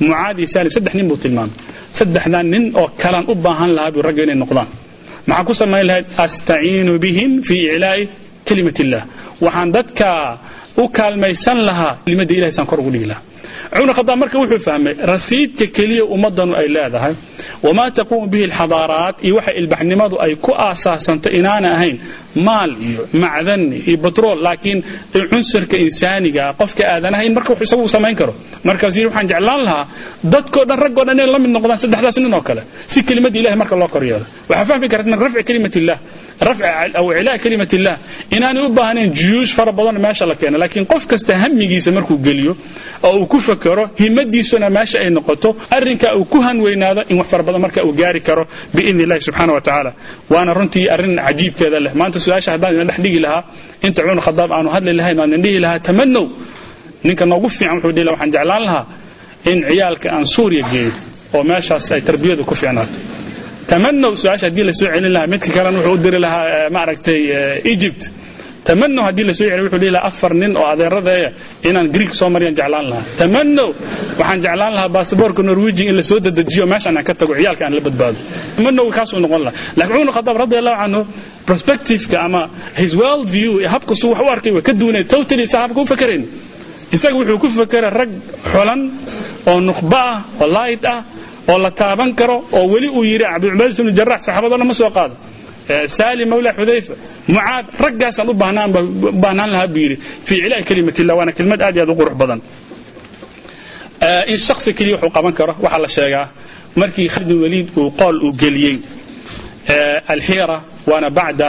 mucaad iyo saalim saddex nin buu tilmaamay. Saddexdan nin oo kalan u baahan lahaa buu ragga inay noqdaan maxaan ku samayn lahayd? Astaciinu bihim fii iclaa'i kalimat illah waxaan dadka u kaalmaysan lahaa kelimadda ilahay saan kor ugu dhigi lahaa cumar khadaab marka wuxuu fahmay rasiidka keliya ummadanu ay leedahay wamaa taquumu bihi alxadaaraat iyo waxa ilbaxnimadu ay ku aasaasanto inaana ahayn maal iyo macdan iyo batrool laakiin cunsurka insaaniga qofka aadanaha in marka isagu samayn karo. Markaasuu yidhi waxaan jeclaan lahaa dadkoo dhan raggoo dhan inay la mid noqdaan saddexdaas nin oo kale. Si kelimadda ilahay marka loo koryeelo waxaa fahmi karta min rafci kalimat illah aw iclaa kalimat illah inaanay u baahnayn juyuush fara badan meesha la keeno laakiin qof kasta hamigiisa markuu geliyo oo uu ku fakero himadiisuna meesha ay noqoto arrinka uu ku hanweynaado in wax fara badan marka uu gaari karo biidni illahi subxaana wa tacaala waana runtii arrin cajiibkeeda leh maanta su'aasha haddaan idin dhex dhigi lahaa inta cumar khadaab aanu hadli lahayn waan idin dhihi lahaa tamanow ninka noogu fiican wuxuu dhihi lahaa waxaan jeclaan lahaa in ciyaalka aan suuriya geeyo oo tamanow su'aasha haddii la soo celin lahaa midka kalena wuxuu u diri lahaa maaragtay egypt. Tamanow haddii la soo celiy wuxuu dhihi lahaa afar nin oo adeeradeeya inaan greek soo maryan jeclaan lahaa. Tamanow waxaan jeclaan lahaa baasaboorka norwegian in la soo dedejiyo meeshaan aan ka tago ciyaalka aan la badbaado. Tamanow kaasuu noqon lahaa. Laakiin cumar khadaab radi allahu canhu prospectiveka ama his world view habkasuu wax u arkay waa ka duunay totally sa habka u fakerayn isaga wuxuu ku fakeray rag xulan oo nukhba ah oo light ah oo la taaban karo oo weli uu yidhi cabdicubayd ibnu jarax saxaabadona ma soo qaado. Saalim mawla xudayfa mucaad raggaasaan u baahnaan lahaa buu yidhi fii iclaa'i kalimat illah waana kelmad aad iyo aad u qurux badan. In shaksi keliya wuxuu qaban karo waxaa la sheegaa markii khalid bin waliid uu qool uu geliyey alxiira waana bacda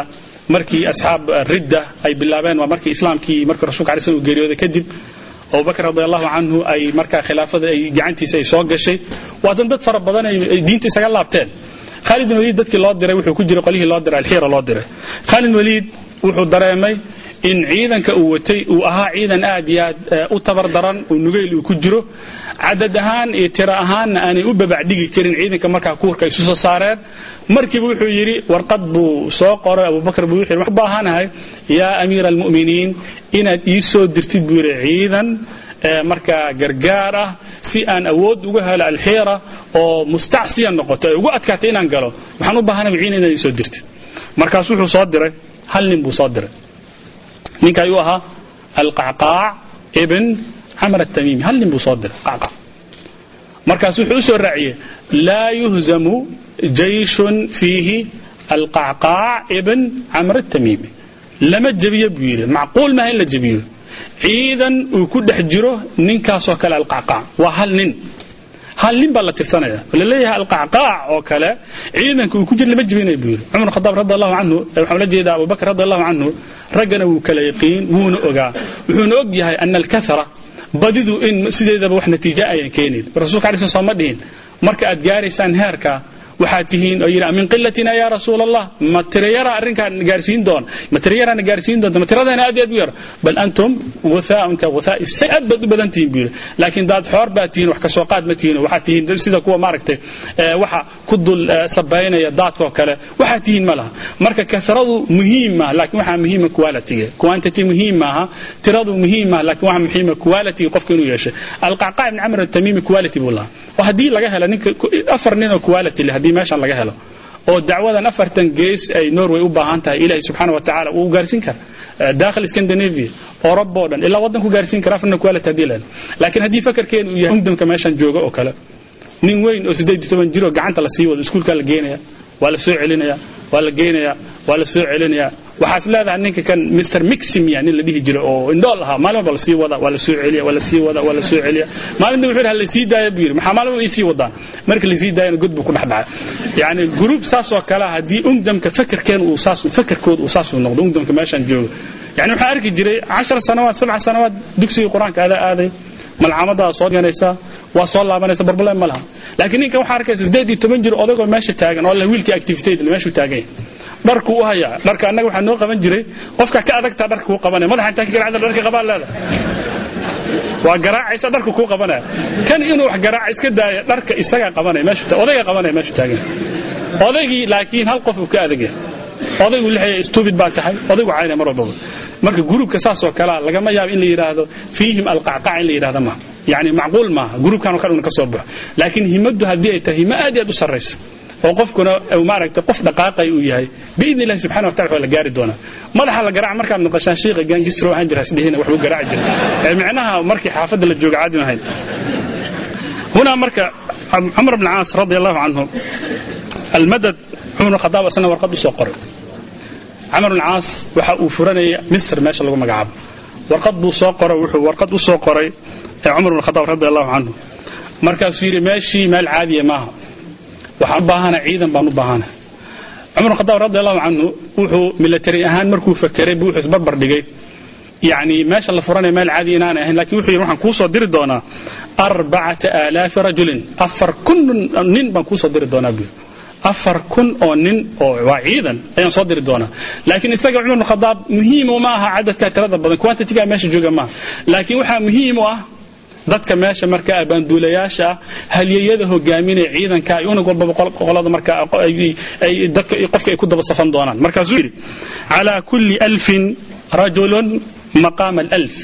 markii asxaab ridda ay bilaabeen waa markii islaamkii markii rasulka alay slam uu geeriyooday kadib abubakr radi allahu canhu ay markaa khilaafada ay gacantiisa ay soo gashay. Waatan dad fara badan ay diinta isaga laabteen. Khaalid bin waliid dadkii loo diray wuxuu ku jiray qolihii loo diray alxiira loo diray. Khaalid waliid wuxuu dareemay in ciidanka uu watay uu ahaa ciidan aad iyo aad u tabar daran uu nugayl uu ku jiro cadad ahaan iyo tiro ahaanna aanay u babacdhigi karin ciidanka markaa kuurka isu soo saareen. Markiiba wuxuu yidhi warqad buu soo qoray abubakar buu wuxuu yidhi u baahanahay yaa amiira almu'miniin inaad ii soo dirtid buu yidhi ciidan markaa gargaar ah si aan awood uga helo alxiira oo mustacsiya noqoto ay ugu adkaatay inaan galo waxaan u baahanahay ciidan inaad ii soo dirtid. Markaas wuxuu soo diray hal nin buu soo diray ninka ayuu ahaa alqacqaac ibn camr atamiimi hal nin buu soo diray qacqaac markaas wuxuu u soo raaciyey laa yuhzamu jayshun fiihi alqacqaac ibn camr atamiimi lama jebiyo buu yidhi macquul maaha in la jebiyo. Ciidan uu ku dhex jiro ninkaasoo kale alqacqaac waa hal nin hal nin baa la tirsanaya. Laleeyahay alqacqaac oo kale ciidanka uu ku jiro lama jebinaya buu yidhi. Cumar khadaab radi allahu canhu waxaan la jeedaa abubakr radi allahu canhu raggana wuu kala yaqiin wuuna ogaa. Wuxuuna og yahay ana alkathra badidu in sideedaba wax natiijo ayan keenin. Rasulka alay sl soo ma dhihin. Marka aad gaaraysaan heerka waxaad tihiin oo yidhi min qilatina ya rasuul allah ma tirayara arrinkaan gaarsiin doon ma tirayaraana gaarsiin doonta ma tiradana aad aad u yar. Bal antum guthaaun ka say aad baad u badan tihiin buu yidhi. Laakiin daad xoor baad tihiin wax ka soo qaad ma tihiin. Waxaad tihiin sida kuwa maaragtay waxa ku dul sabaynaya daadkoo kale waxaad tihiin ma laha. Marka kasradu muhiim maaha laakiin waxaa muhiima quality quantity muhiim maaha tiradu muhiim maaha laakiin waxaa muhiima quality qofka inuu yeeshay alqacqaa ibn camr atamiimi quality buu lahaa. Oo haddii laga helo ninka afar nin oo quality leh haddii meeshan laga helo oo dacwadan afartan gees ay norway u baahan tahay ilahi subxaana wa tacala wuu gaarsiin kara dakhil scandinavia oroba o dhan ilaa waddan ku gaarsiin kara afarna quality haddii la helo laakiin haddii fakarkeenu uu yahay ungdamka meeshan jooga oo kale nin weyn oo siddeed iyo toban jiroo gacanta la sii wado iskuulkaa la geenaya waa la soo celinaya waa la geynaya waa la soo celinaya waxaas leedahay ninka kan mr miximia nin la dhihi jira oo indhool ahaa maalin walba la sii wada waa la soo celiya waa la sii wada waa la soo celiya maalinta wuxuu yidhi ha la sii daaya buu yidhi. Maxaa maalin walba ii sii wadaan? Marka la sii daayana god buu ku dhex dhacay yacni gruub saas kale haddii ungdamka fakarkeen uu saas fakarkooda uu saas noqdo ungdamka meeshan jooga yani waxaan arki jiray cashar sanawaad sabca sanawaad dugsiga qur'aanka adaa aaday. Malcamadaa soo ganaysaa waa soo laabanaysa barbalem ma laakiin ninkan waxaa arkaysa siddeed iyo toban jir odagoo meesha taagan oo leh wiilkii activitade meeshuu taagan yahay dharku u hayaa. Dharka annaga waxaa noo qaban jiray qofka ka adagtaa dharka kuu qabanaya. Madaxa intaa ka garacda dharka qabaa leeda. Waa garaacaysa dharka kuu qabanaya. Kan inuu wax garaaca iska daaya dharka isagaa qabanaya meeshu odayga qabanaya meeshu taagan odaygii laakiin hal qof uu ka adag yahay odaygu stupid baa tahay. Odaygu caynaya mar walbaba marka gruubka saas oo kalea lagama yaabo in la yidhaahdo fiihim alqacqac in la yidhahdo maaha. Yani macquul maaha. Gruubkanoo kale una ka soo baxo laakiin himaddu haddii ay tahay himo aad iyo aad u sarraysa. Oo qofkuna maaragtay qof dhaqaaqay uu yahay biidni illahi subxana watala waa la gaari doonaa. Madaxa la garaac markaad maqashaan shiiqa gaangisro ahaan jira isdhihina waxbuu garaaci jira micnaha markii xaafadda la jooga caadi almadad cumar khadaab isna warqad u qoray camar bn caas waxa uu furanaya misr meesha lagu magacaabo. warqad buu soo qoray wuxuu warqad u soo qoray ee cumar bn khadaab radi allahu canhu markaasuu yidhi meeshii meel caadiya maaha waxaan u baahana ciidan baan u baahana cumar bn khadaab radi allahu canhu wuxuu milatari ahaan markuu fakeray buu wuxuu isbarbar dhigay yacni meesha la furanaya meel caadiya inaanay ahayn laakiin wuxuu yidhi waxaan kuu soo diri doonaa arbacata aalaafi rajulin afar kun nin baan kuu soo diri doonaa buu afar kun oo nin oo waa ciidan ayaan soo diri doonaa. Laakiin isaga cumar bn khadaab ma aha cadadka tirada badan. Quantitiga meesha jooga maaha. Laakiin waxaa muhiim ah dadka meesha marka abaanduulayaasha ah halyeyada hogaaminaya ciidanka ay unug walbaba qolada marka dadka qofka ay ku daba safan doonaan. Markaasuu yidhi calaa kulli alfin rajulun maqaama alf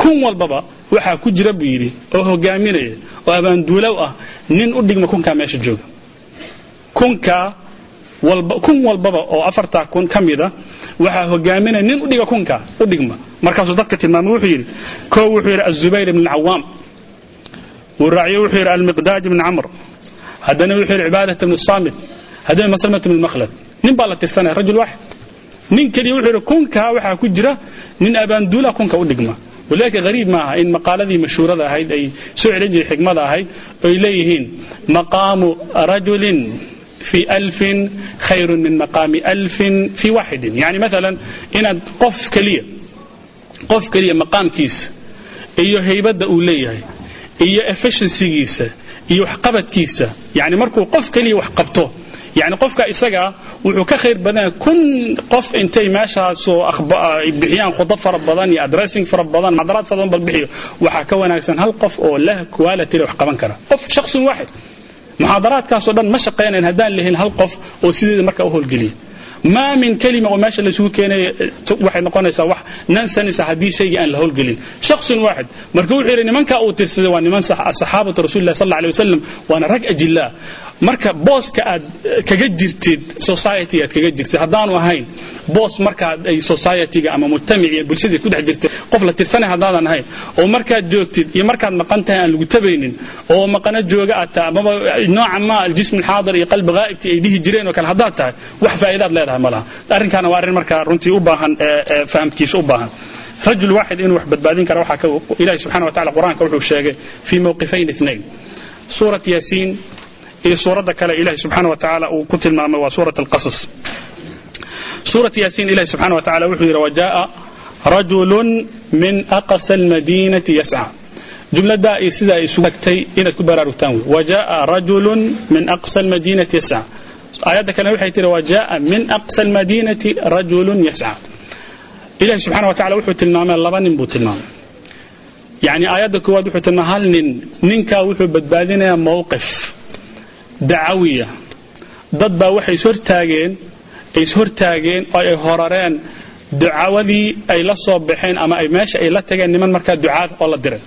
kun walbaba waxaa ku jira buu yidhi oo hogaaminaya oo abaanduulow ah nin u dhigma kunkaa meesha jooga kunkaa kun walbaba oo afartaa kun ka mida waxaa hogaaminaya nin u dhiga kunkaa u dhigma. Markaasuu dadka tilmaamay wuxuu yidhi koo wuxuu yidhi azubayr ibn alcawaam wuu raaciyo wuxuu yidhi almiqdaad ibn camr. Haddana wuxuu yidhi cibaadat ibn saamit. Haddana maslamat ibn makhlad. Nin baa la tirsanaya rajul waaxid. Nin keliya wuxuu yidhi kunkaa waxaa ku jira nin abaanduula kunka u dhigma. Walidaalika hariib maaha in maqaaladii mashhuurada ahayd ay soo celin jiray xigmada ahayd oy leeyihiin maqaamu rajulin fi alfin khayrun min maqaami alfin fi waaxidin yani maalan inaad qof keliya qof keliya maqaamkiisa iyo haybadda uu leeyahay iyo efficiencygiisa iyo waxqabadkiisa yani markuu qof keliya wax qabto yani qofka isaga wuxuu ka khayr badan kun qof intay meeshaasoo bixiyaan khudo fara badan iyo addressing fara badan macdaraad fara badan bal bixiyo waxaa ka wanaagsan hal qof oo leh quality wax qaban kara qof shaqsun waaxid muxaadaraadkaasoo dhan ma shaqaynayn haddaan lehin hal qof oo sideeda marka u howlgeliya. Maa min kelima oo meesha laysugu keenay waxay noqonaysaa wax nansanisa haddii shaygii aan la howlgelin. Shaqsun waaxid marka wuxuu yidhi nimanka uu tirsaday waa niman saxaabatu rasulillahi sal alla alay wasalam waana rag ajillaa marka booska aad kaga jirtid society aad kaga jirtid haddaanu ahayn boos markaad ay society-ga ama mujtamac iyo bulshadii ku dhex jirtay qof la tirsanay haddaadan ahayn oo markaad joogtid iyo markaad maqan tahay aan lagu tabaynin oo maqano jooga aad tahay amaba nooca ma aljism alxaadir iyo qalbi ghaa'ibti ay dhihi jireen oo kale haddaad tahay wax faa'iidaad leedahay ma laha. Arrinkaana waa arrin markaa runtii u baahan fahamkiisa u baahan. Rajul waaxid inuu wax badbaadin kara waxaa ilahi subxana wa tacala qur'aanka wuxuu sheegay fii mawqifayn ithnayn. Suurat yaasiin iyo suuradda kale ilahi subxaana wa tacaala uu ku tilmaamay waa suurat alqasas. Suurat yaasiin ilahi subxana wa tacala wuxuu yidhi wajaaa rajulun min aqsa almadiinati yasca jumladaa iyo sidaa ay isugu tagtay inaad ku baraarugtaan. Wey wajaaa rajulun min aqsa almadiinati yasca aayadda kalena waxay tihi wajaaa min aqsa almadiinati rajulun yasca ilahi subxana wa tacala wuxuu tilmaamay laba nin buu tilmaamay. Yacni aayadda koowaad wuxuu tilmaamay hal nin ninkaa wuxuu badbaadinayaa mowqif dacawiya. Dad baa waxay ishortaageen ay ishortaageen oo ay horareen. Ducawadii ay la soo baxeen ama ay meesha ay la tageen niman markaa ducaad oo la diray.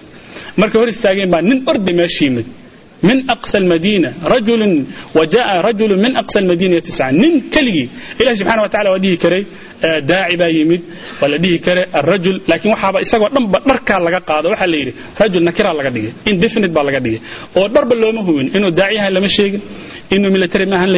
Markay hor istaageen baa nin orday meesha yimid. Min aqsa almadiina rajulun wajaءa rajulun min aqsa almadiina yatisca nin keligii ilahi subxana wa tacala waa dhihi karay daaci baa yimid waa la dhihi kare arajul laakiin waxaaba isagoo dhanba dharkaa laga qaado. Waxaa la yidhi rajul nakira laga dhigay indefinite baa laga dhigay. Oo dharba looma hubin inuu daaci yahay lama sheegin inuu military maahan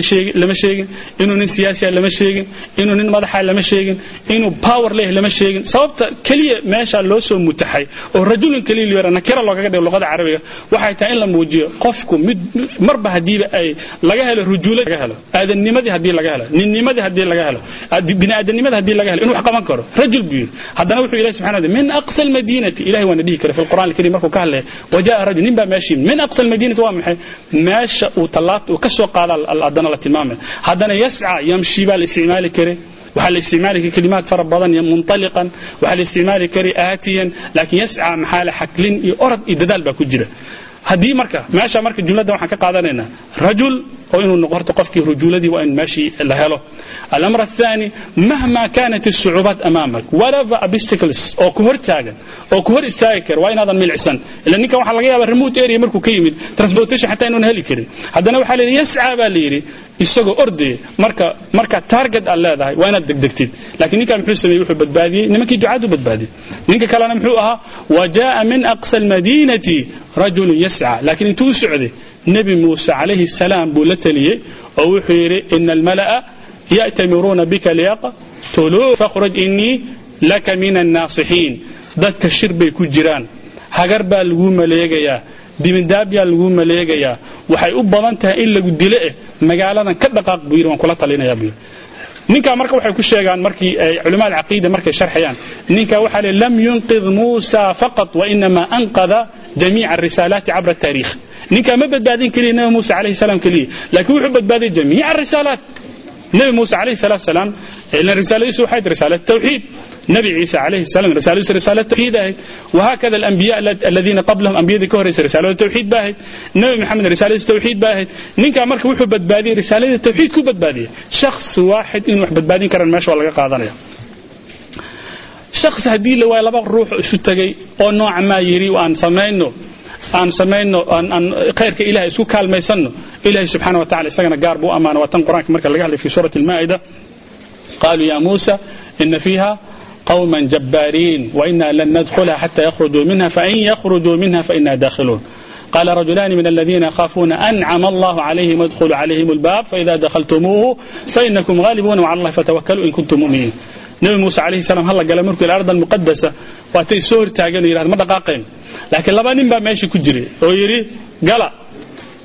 lama sheegin inuu nin siyaasiya lama sheegin inuu nin madaxa lama sheegin inuu power leh lama sheegin. Sababta keliya meesha loo soo mutaxay oo rajulun keliya liyara nakira loogaga dhigo luqada carabiga waxay tahay in la muujiyo qofku mid marba hadiiba ay laga helo rujuula laga helo aadanimadii haddii laga helo ninnimadii haddii laga helo biniaadanimada haddii laga helo inuu wax qaban karo. Rajul buu yidhi haddana wuxuu ilahi subxana min aqsa almadinati ilahi waana dhihi kara fi lqur'an alkarim markuu ka hadlaya waja'a rajul nin baa meesha yimid. Min aqsa almadinati waa maxay? Meesha uu tallaabta uu ka soo qaada haddana la tilmaamaya haddana yasca yamshi baa la isticmaali kare waxaa la isticmaali kara kalimaad fara badan iyo munطaliqan waxaa la isticmaali kara aatiyan laakiin yasca maxaa la xaklin iyo orad iyo dadaal baa ku jira haddii marka meesha marka jumladda waxaan ka qaadanaynaa rajul oo inuu noqorto qofkii rujuuladii waa in meeshii la helo. Alamr athaani mahma kaanat sucuubaat amaamak whatever obstacles oo ku hor oo ku hor istaagi kara waa inaadan milicsan. Ila ninka waxaa laga yaaba remote area markuu ka yimid transportation xataa inuuna heli karin. Haddana waxaa la yidhi yascaa baa la yidhi isagoo ordaya marka marka target aad leedahay waa inaad degdegtid. Laakiin ninkan muxuu sameeyey wuxuu badbaadiyey nimankii ducaad badbaadiyey. Ninka kalena muxuu ahaa wajaa min aqsa almadinati rajulun yascaa laakiin intuu u socday nebi muuse calayhi salaam buu la taliyey oo wuxuu yidhi ina almala'a ya'tamiruuna bika liyaqtuluu fakhruj inii laka min annaasixiin dadka shir bay ku jiraan. Hagar baa laguu maleegayaa dibindaabyaa laguu maleegayaa. Waxay u badan tahay in lagu dilo eh magaaladan ka dhaqaaq buu yidhi waan kula talinayaa buu yidhi. Ninkaa marka waxay ku sheegaan markii culama alcaqiida markay sharxayaan ninka waxaa le lam yunqid muusa faqat wainama anqada jamiica arisaalaati cabra taariikh. Ninkaa ma badbaadin keliya nabi muuse calayhi salaam keliya laakiin wuxuu badbaadiyay jamiica arisaalaat nebi muuse calayhi salaatu salaam ilan risaaladiisu waxay risaala tawxiid nebi ciise calayhi salaam risaaladiisu risaala tawxiid ahayd. Wahaakada alambiya aladiina qablahum ambiyadii ka horraysa risaalada tawxiid ba ahayd. Nebi maxamed risaaladiisu tawxiid ba ahayd. Ninkaa marka wuxuu badbaadiyey risaalada tawxiid ku badbaadiyey. Shakhsi waaxid inuu wax badbaadin karan meesha waa laga qaadanaya. Shakhsi haddii la waayo laba ruux isu tegay oo nooca maa yidhi waan samayno aan sameeyno aan khayrka ilaahay isku kaalmaysano ilaahay subhanahu wa ta'ala isagana gaar buu amaana watan quraanka marka laga hadlay fi surati al-maa'ida قالوا يا موسى إن فيها قوما جبارين وإنا لن ندخلها حتى يخرجوا منها فإن يخرجوا منها فإنا داخلون قال رجلان من الذين يخافون أنعم الله عليهم ادخلوا عليهم الباب فإذا دخلتموه فإنكم nabi muuse calayhi salaam hala gala markuu ila ardan muqadasa waatay soo hortaageen oo yidhahda ma dhaqaaqayn laakiin laba nin baa meesha ku jiray oo yidhi gala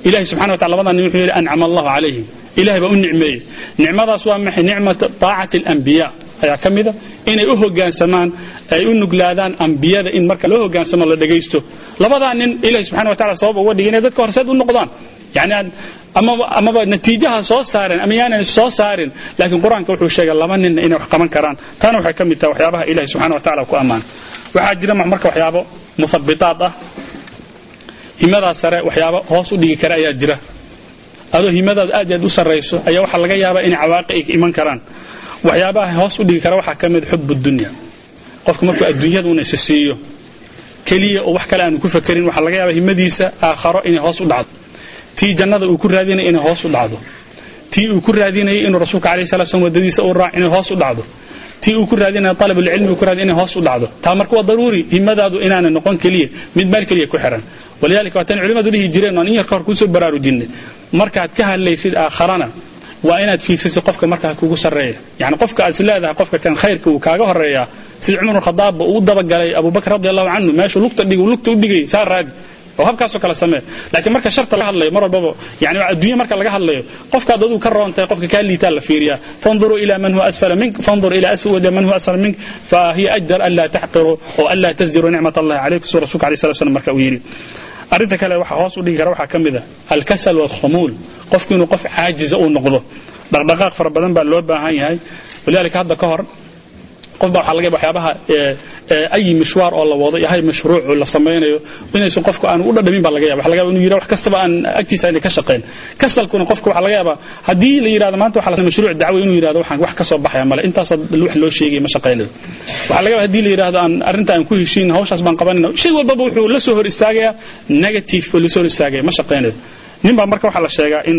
ilahi subxana wa tacala labadaa nin wuxuu yidhi ancama allahu calayhim ilahay baa u nicmeeyey. Nicmadaas waa maxay? Nicmata taacati alambiyaa ayaa ka mida? Inay u hogaansamaan ay u nuglaadaan ambiyada in marka loo hogaansamo la dhegaysto labadaa nin ilahi subxana wa tacala sabab uga dhigay inay dadka horseed u noqdaan. Yacni aan amaba natiijaha soo saareen ama yaanan soo saarin laakiin qur'aanka wuxuu sheegay laba ninna inay wax qaban karaan. Taana waxay ka mid tahay waxyaabaha ilahi subxana wa taala ku ammaan. Waxaa jira marka waxyaabo musabitaad ah himadaa sare waxyaabo hoos u dhigi kara ayaa jira. Adoo himadaadu aad aad u sarrayso ayaa waxaa laga yaabaa inay cawaaqi ay iman karaan. Waxyaabaha hoos u dhigi kara waxaa ka mid xub dunya. Qofku markuu adduunyada una isa siiyo keliya oo wax kale aanu ku fakerin waxaa laga yaabaa himadiisa aakharo inay hoos u dhacdo tii jannada uu ku raadinaya inay hoos u dhacdo. Tii uu ku raadinayay inuu rasuulka alayhi salatu wasallam wadadiisa u raac inay hoos u dhacdo. Tii uu ku raadinaya talab uu ku raadinaya inay hoos u dhacdo. Taa marka waa daruuri himadaadu inaanay noqon keliya mid meel keliya ku xiran. Walidaalika waataan culimmadu dhihi jireen aan in yar ka hor ku soo baraarujinay markaad ka hadlaysid aakharana waa inaad fiirsasid qofka markaa kugu sarreeya. Yani qofka aad is leedahay qofka kan khayrka uu kaaga horeeyaa sida cumar khadaabba uu dabagalay abubakr radi allahu canhu meeshu lugta dhig lugta u dhigay saa raadi oo habkaasoo kale samee. Laakiin marka sharta laga hadlayo mar walbaba yani adduunya marka laga hadlayo qofkaad aduu ka roontahay qofka kaa liitaa la fiiriyaa. Fanzuruu ila man huwa asfala mink fanzur ila aswada man huwa asfala mink fa hiya ajdar an laa taxqiru oo an laa tasdiruu nicmat allahi calaykum suu rasulka alayh salatu slam marka uu yidhi arrinta kale waxa hoos u dhigi kara waxaa ka mid a alkasal waalkhumuul qofku inuu qof caajiza uu noqdo. Dhaqdhaqaaq fara badan baa loo baahan yahay. Walidaalika hadda ka hor qof baa waxaa laga waxyaabaha ayi mishwaar oo la wado yahay mashruuc oo la samaynayo inaysan qofku aanu u dhadhamin baa laga yaba waxa laga yaba inuu yidhahdo wax kastaba aan agtiisa inay ka shaqeen kasalkuna qofka waxaa laga yaabaa haddii la yidhahdo maanta waxa mashruuc dacwo inuu yidhahdo waxaan wax ka soo baxaya male intaasoo wax loo sheegay ma shaqaynayo waxaa laga yaba haddii la yidhahdo aan arrinta aan ku heshiin hawshaas baan qabanayna shay walbaba wuxuu la soo hor istaagayaa negative buu la soo hor istaagaya ma shaqaynayo nin baa marka waxaa la sheegaa in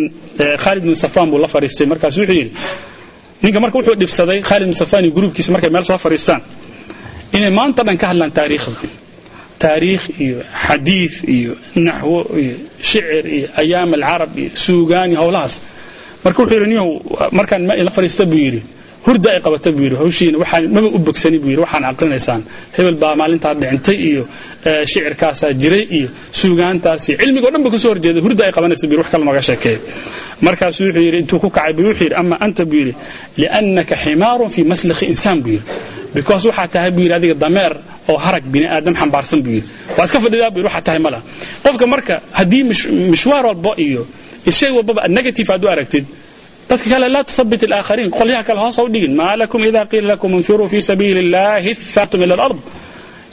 khaalid bin safaan buu la fariistay. Markaas wuxuu yidhi ninka marka wuxuu dhibsaday khaalid iyo gruubkiisa markay meel soo fariistaan inay maanta dhan ka hadlaan taariikhda. Taariikh iyo xadiid iyo naxwo iyo shicir iyo ayaam alcarab iyo suugaan iyo howlahaas. Marka wuxuu yidhi niyow markaan la fariista buu yidhi. Hurda ay qabata buu yidhi. Hawshiina waxaan maba u bogsani buu yidhi. Waxaan aqrinaysaan. Hebel baa maalintaa dhicintay iyo shicirkaasaa jiray iyo suugaantaas iyo cilmiga o dhan ba ka soo horjeeda hurda ay qabanaysa buu yidhi. Wax kale nooga sheekeeya markaasuu wuxuu yidhi intuu ku kacay buu wuxuu yidhi ama anta buu yidhi liannaka ximaarun fii maslakhi insaan buu yidhi. Because waxaa tahay buu yidhi adiga dameer oo harag bini aadam xambaarsan buu yidhi. Waa iska fadhidaa buu yidhi waxaa tahay mala qofka marka haddii mishwaar walba iyo shay walbaba negative aad u aragtid dadka kale laa tuthabit alaakhariin qolyaha kale hoos u dhigin. Maa lakum ida qiila lakum infiruu fi sabiili illahi thatum ila alard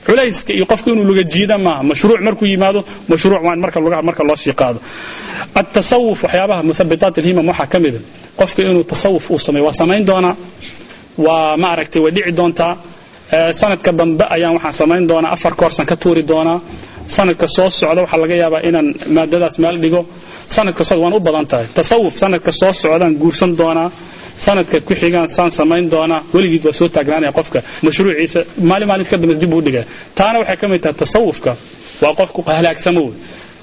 culayska iyo qofku inuu laga jiida maaha mashruuc markuu yimaado mashruuc waan marka lugaha marka loo sii qaado. Atasawuf waxyaabaha muhabitaat alhimam waxaa ka mida ah. qofka inuu tasawuf uu sameeyo waa samayn doonaa waa maaragtay way dhici doontaa sanadka dambe ayaan waxaan samayn doonaa afar koorsan ka tuuri doonaa. Sanadka soo socda waxaa laga yaabaa inaan maadadaas meel dhigo. Sanadka socda waan u badan tahay. Tasawuf sanadka soo socdaan guursan doonaa. Sanadka ku xigaan saan samayn doonaa. Weligiid waa soo taagnaanaya qofka. Mashruuciisa maalin maalin ka dambe dib uu dhigaya taana waxay ka mid tahay tasawufka. Waa qofku halaagsamo wey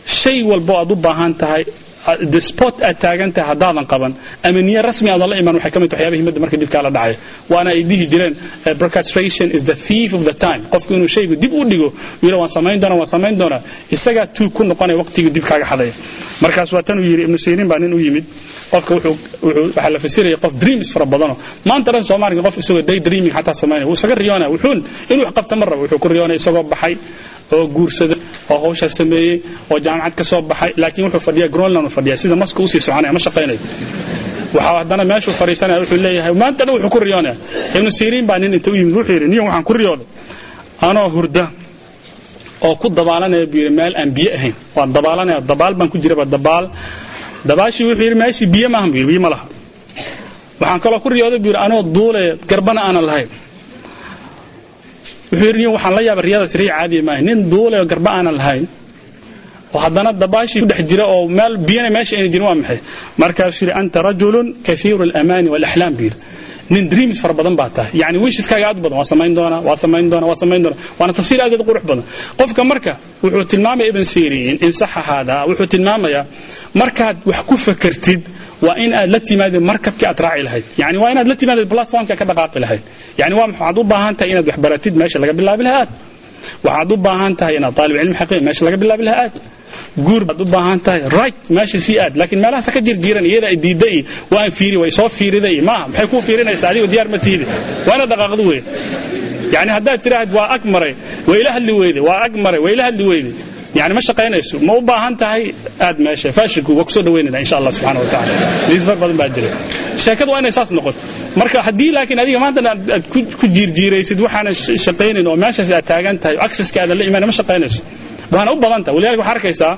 shay walbo aad u baahan tahay the spot aad taagan tahay haddaadan qaban. Ama niyo rasmi aadan la iman waxay ka mid tahay waxyaabaha himada marka dib kaala dhacaya waana ay dhihi jireen procrastination is the thief of the time. Qofku inuu shaygu dib u dhigo yidha waan samayn doonaa waan samayn doonaa. Isagaa tuug ku noqonaya waqtigii dib kaaga xadaya markaas waa tanuu yidhi ibnu sayriin baa nin u yimid. Qofka waxaa la fasiraya qof dreams fara badano. Maanta dhan soomaaliga qof isagoo day dreaming xataa samaynaya wuu isaga riyoonaya wuxuun inuu wax qabta ma rabo wuxuu ku riyoonaya isagoo baxay oo guursaday oo hawshaa sameeyey oo jaamacad ka soo baxay. Laakiin wuxuu fadhiyaa groenland uu fadhiyaa. Sida maska u sii soconaya ma shaqaynayo waxaa haddana meeshuu fadhiisanaya wuxuu leeyahay maanta wuxuu ku riyoonaya. Ibnu siriin baa nin inta u yimid wuxuu yidhi niyo waxaan ku riyooday. Anoo hurda oo ku dabaalanaya buu yidhi meel aan biyo ahayn. Waan dabaalanaya dabaal baan ku jiraba dabaal. Dabaashii wuxuu yidhi meeshii biyo maahan buu yidhi biyo ma laha. Waxaan kaloo ku riyooday buu yidhi anoo duulaya garbana aanan lahayn wuxuu waxaan la yaaba riyadaas riya caadiya maaha. Nin duulayo garba aanan lahayn. Oo haddana dabaashii ku dhex jira oo meel biyana meesha ayna jirin waa maxay? Markaasuu yidhi anta rajulun kathiiru alamaani waalaxlaam buu yidhi. Nin dreams fara badan baa tahay. Yani wishiskaaga aad u badan waa samayn doonaa waa samayn doonaa waa samayn doonaa waana tafsiir aad qurux badan. Qofka marka wuxuu tilmaamaya ibn siriin in saxa hada wuxuu tilmaamayaa markaad wax ku fakertid waa in aad la timaadid markabkii aad raaci lahayd. Yani waa inaad la timaadid platformka ka dhaqaaqi lahayd. Yani waa waxaad u baahan tahay inaad wax baratid meesha laga bilaabi lahaa aad? Waxaad u baahan tahay inaad taalib cilmi xaqiiqi meesha laga bilaabi lahaa aad? Guur baad u baahan tahay right meesha sii aad. Laakiin meelahaas ka jirjiiran iyada diidda iyo waan fiiri way soo fiiriday. Maaha maxay kuu fiirinaysaa adigo diyaar ma tiidi waa inaad dhaqaaqdo weeye. Yani haddaad tiraahd waa ag maray way ila hadli weyde waa ag maray way ila hadli weyde yani ma shaqaynayso? Ma u baahan tahay aad meesha faashinku waa ku soo dhawaynana insha allah subxana wa taala. Liisfar badan baa jira. Sheekadu waa inay saas noqoto. Marka haddii laakiin adiga maantana aad ku jiirjiiraysid waxaana shaqaynayn oo meeshaas aad taagan tahay acseskaada la imaana ma shaqaynayso. Waana u badan tahay walidaalika waxaa arkaysaa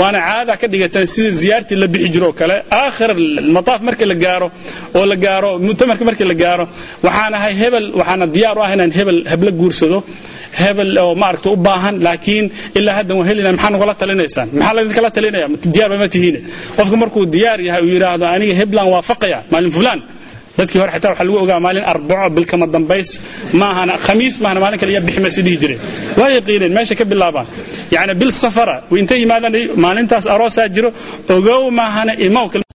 waana caada ka dhigatan sida ziyaartii la bixi jiroo kale. Aakhir mataaf marka la gaaro oo la gaaro muctamarka marka la gaaro waxaan ahay hebel waxaana diyaar u ah inaan hebel hebla guursado hebel oo maaragta u baahan laakiin ilaa haddan waan helina maxaa nagala talinaysaan? Maxaa laidinkala talinaya diyaar ba ma tihiine qofka markuu diyaar yahay uu yidhaahdo aniga heblan waafaqaya maalin fulaan. Dadkii hore xitaa waxaa lagu ogaa maalin arbaco bilkama dambays maahana khamiis maahana maalin kale iya bixi maysa dhihi jireen waa yaqiineen meesha ka bilaabaan. Yacni bil safara intay yimaadaan maalintaas aroosaa jiro ogow maahana imaw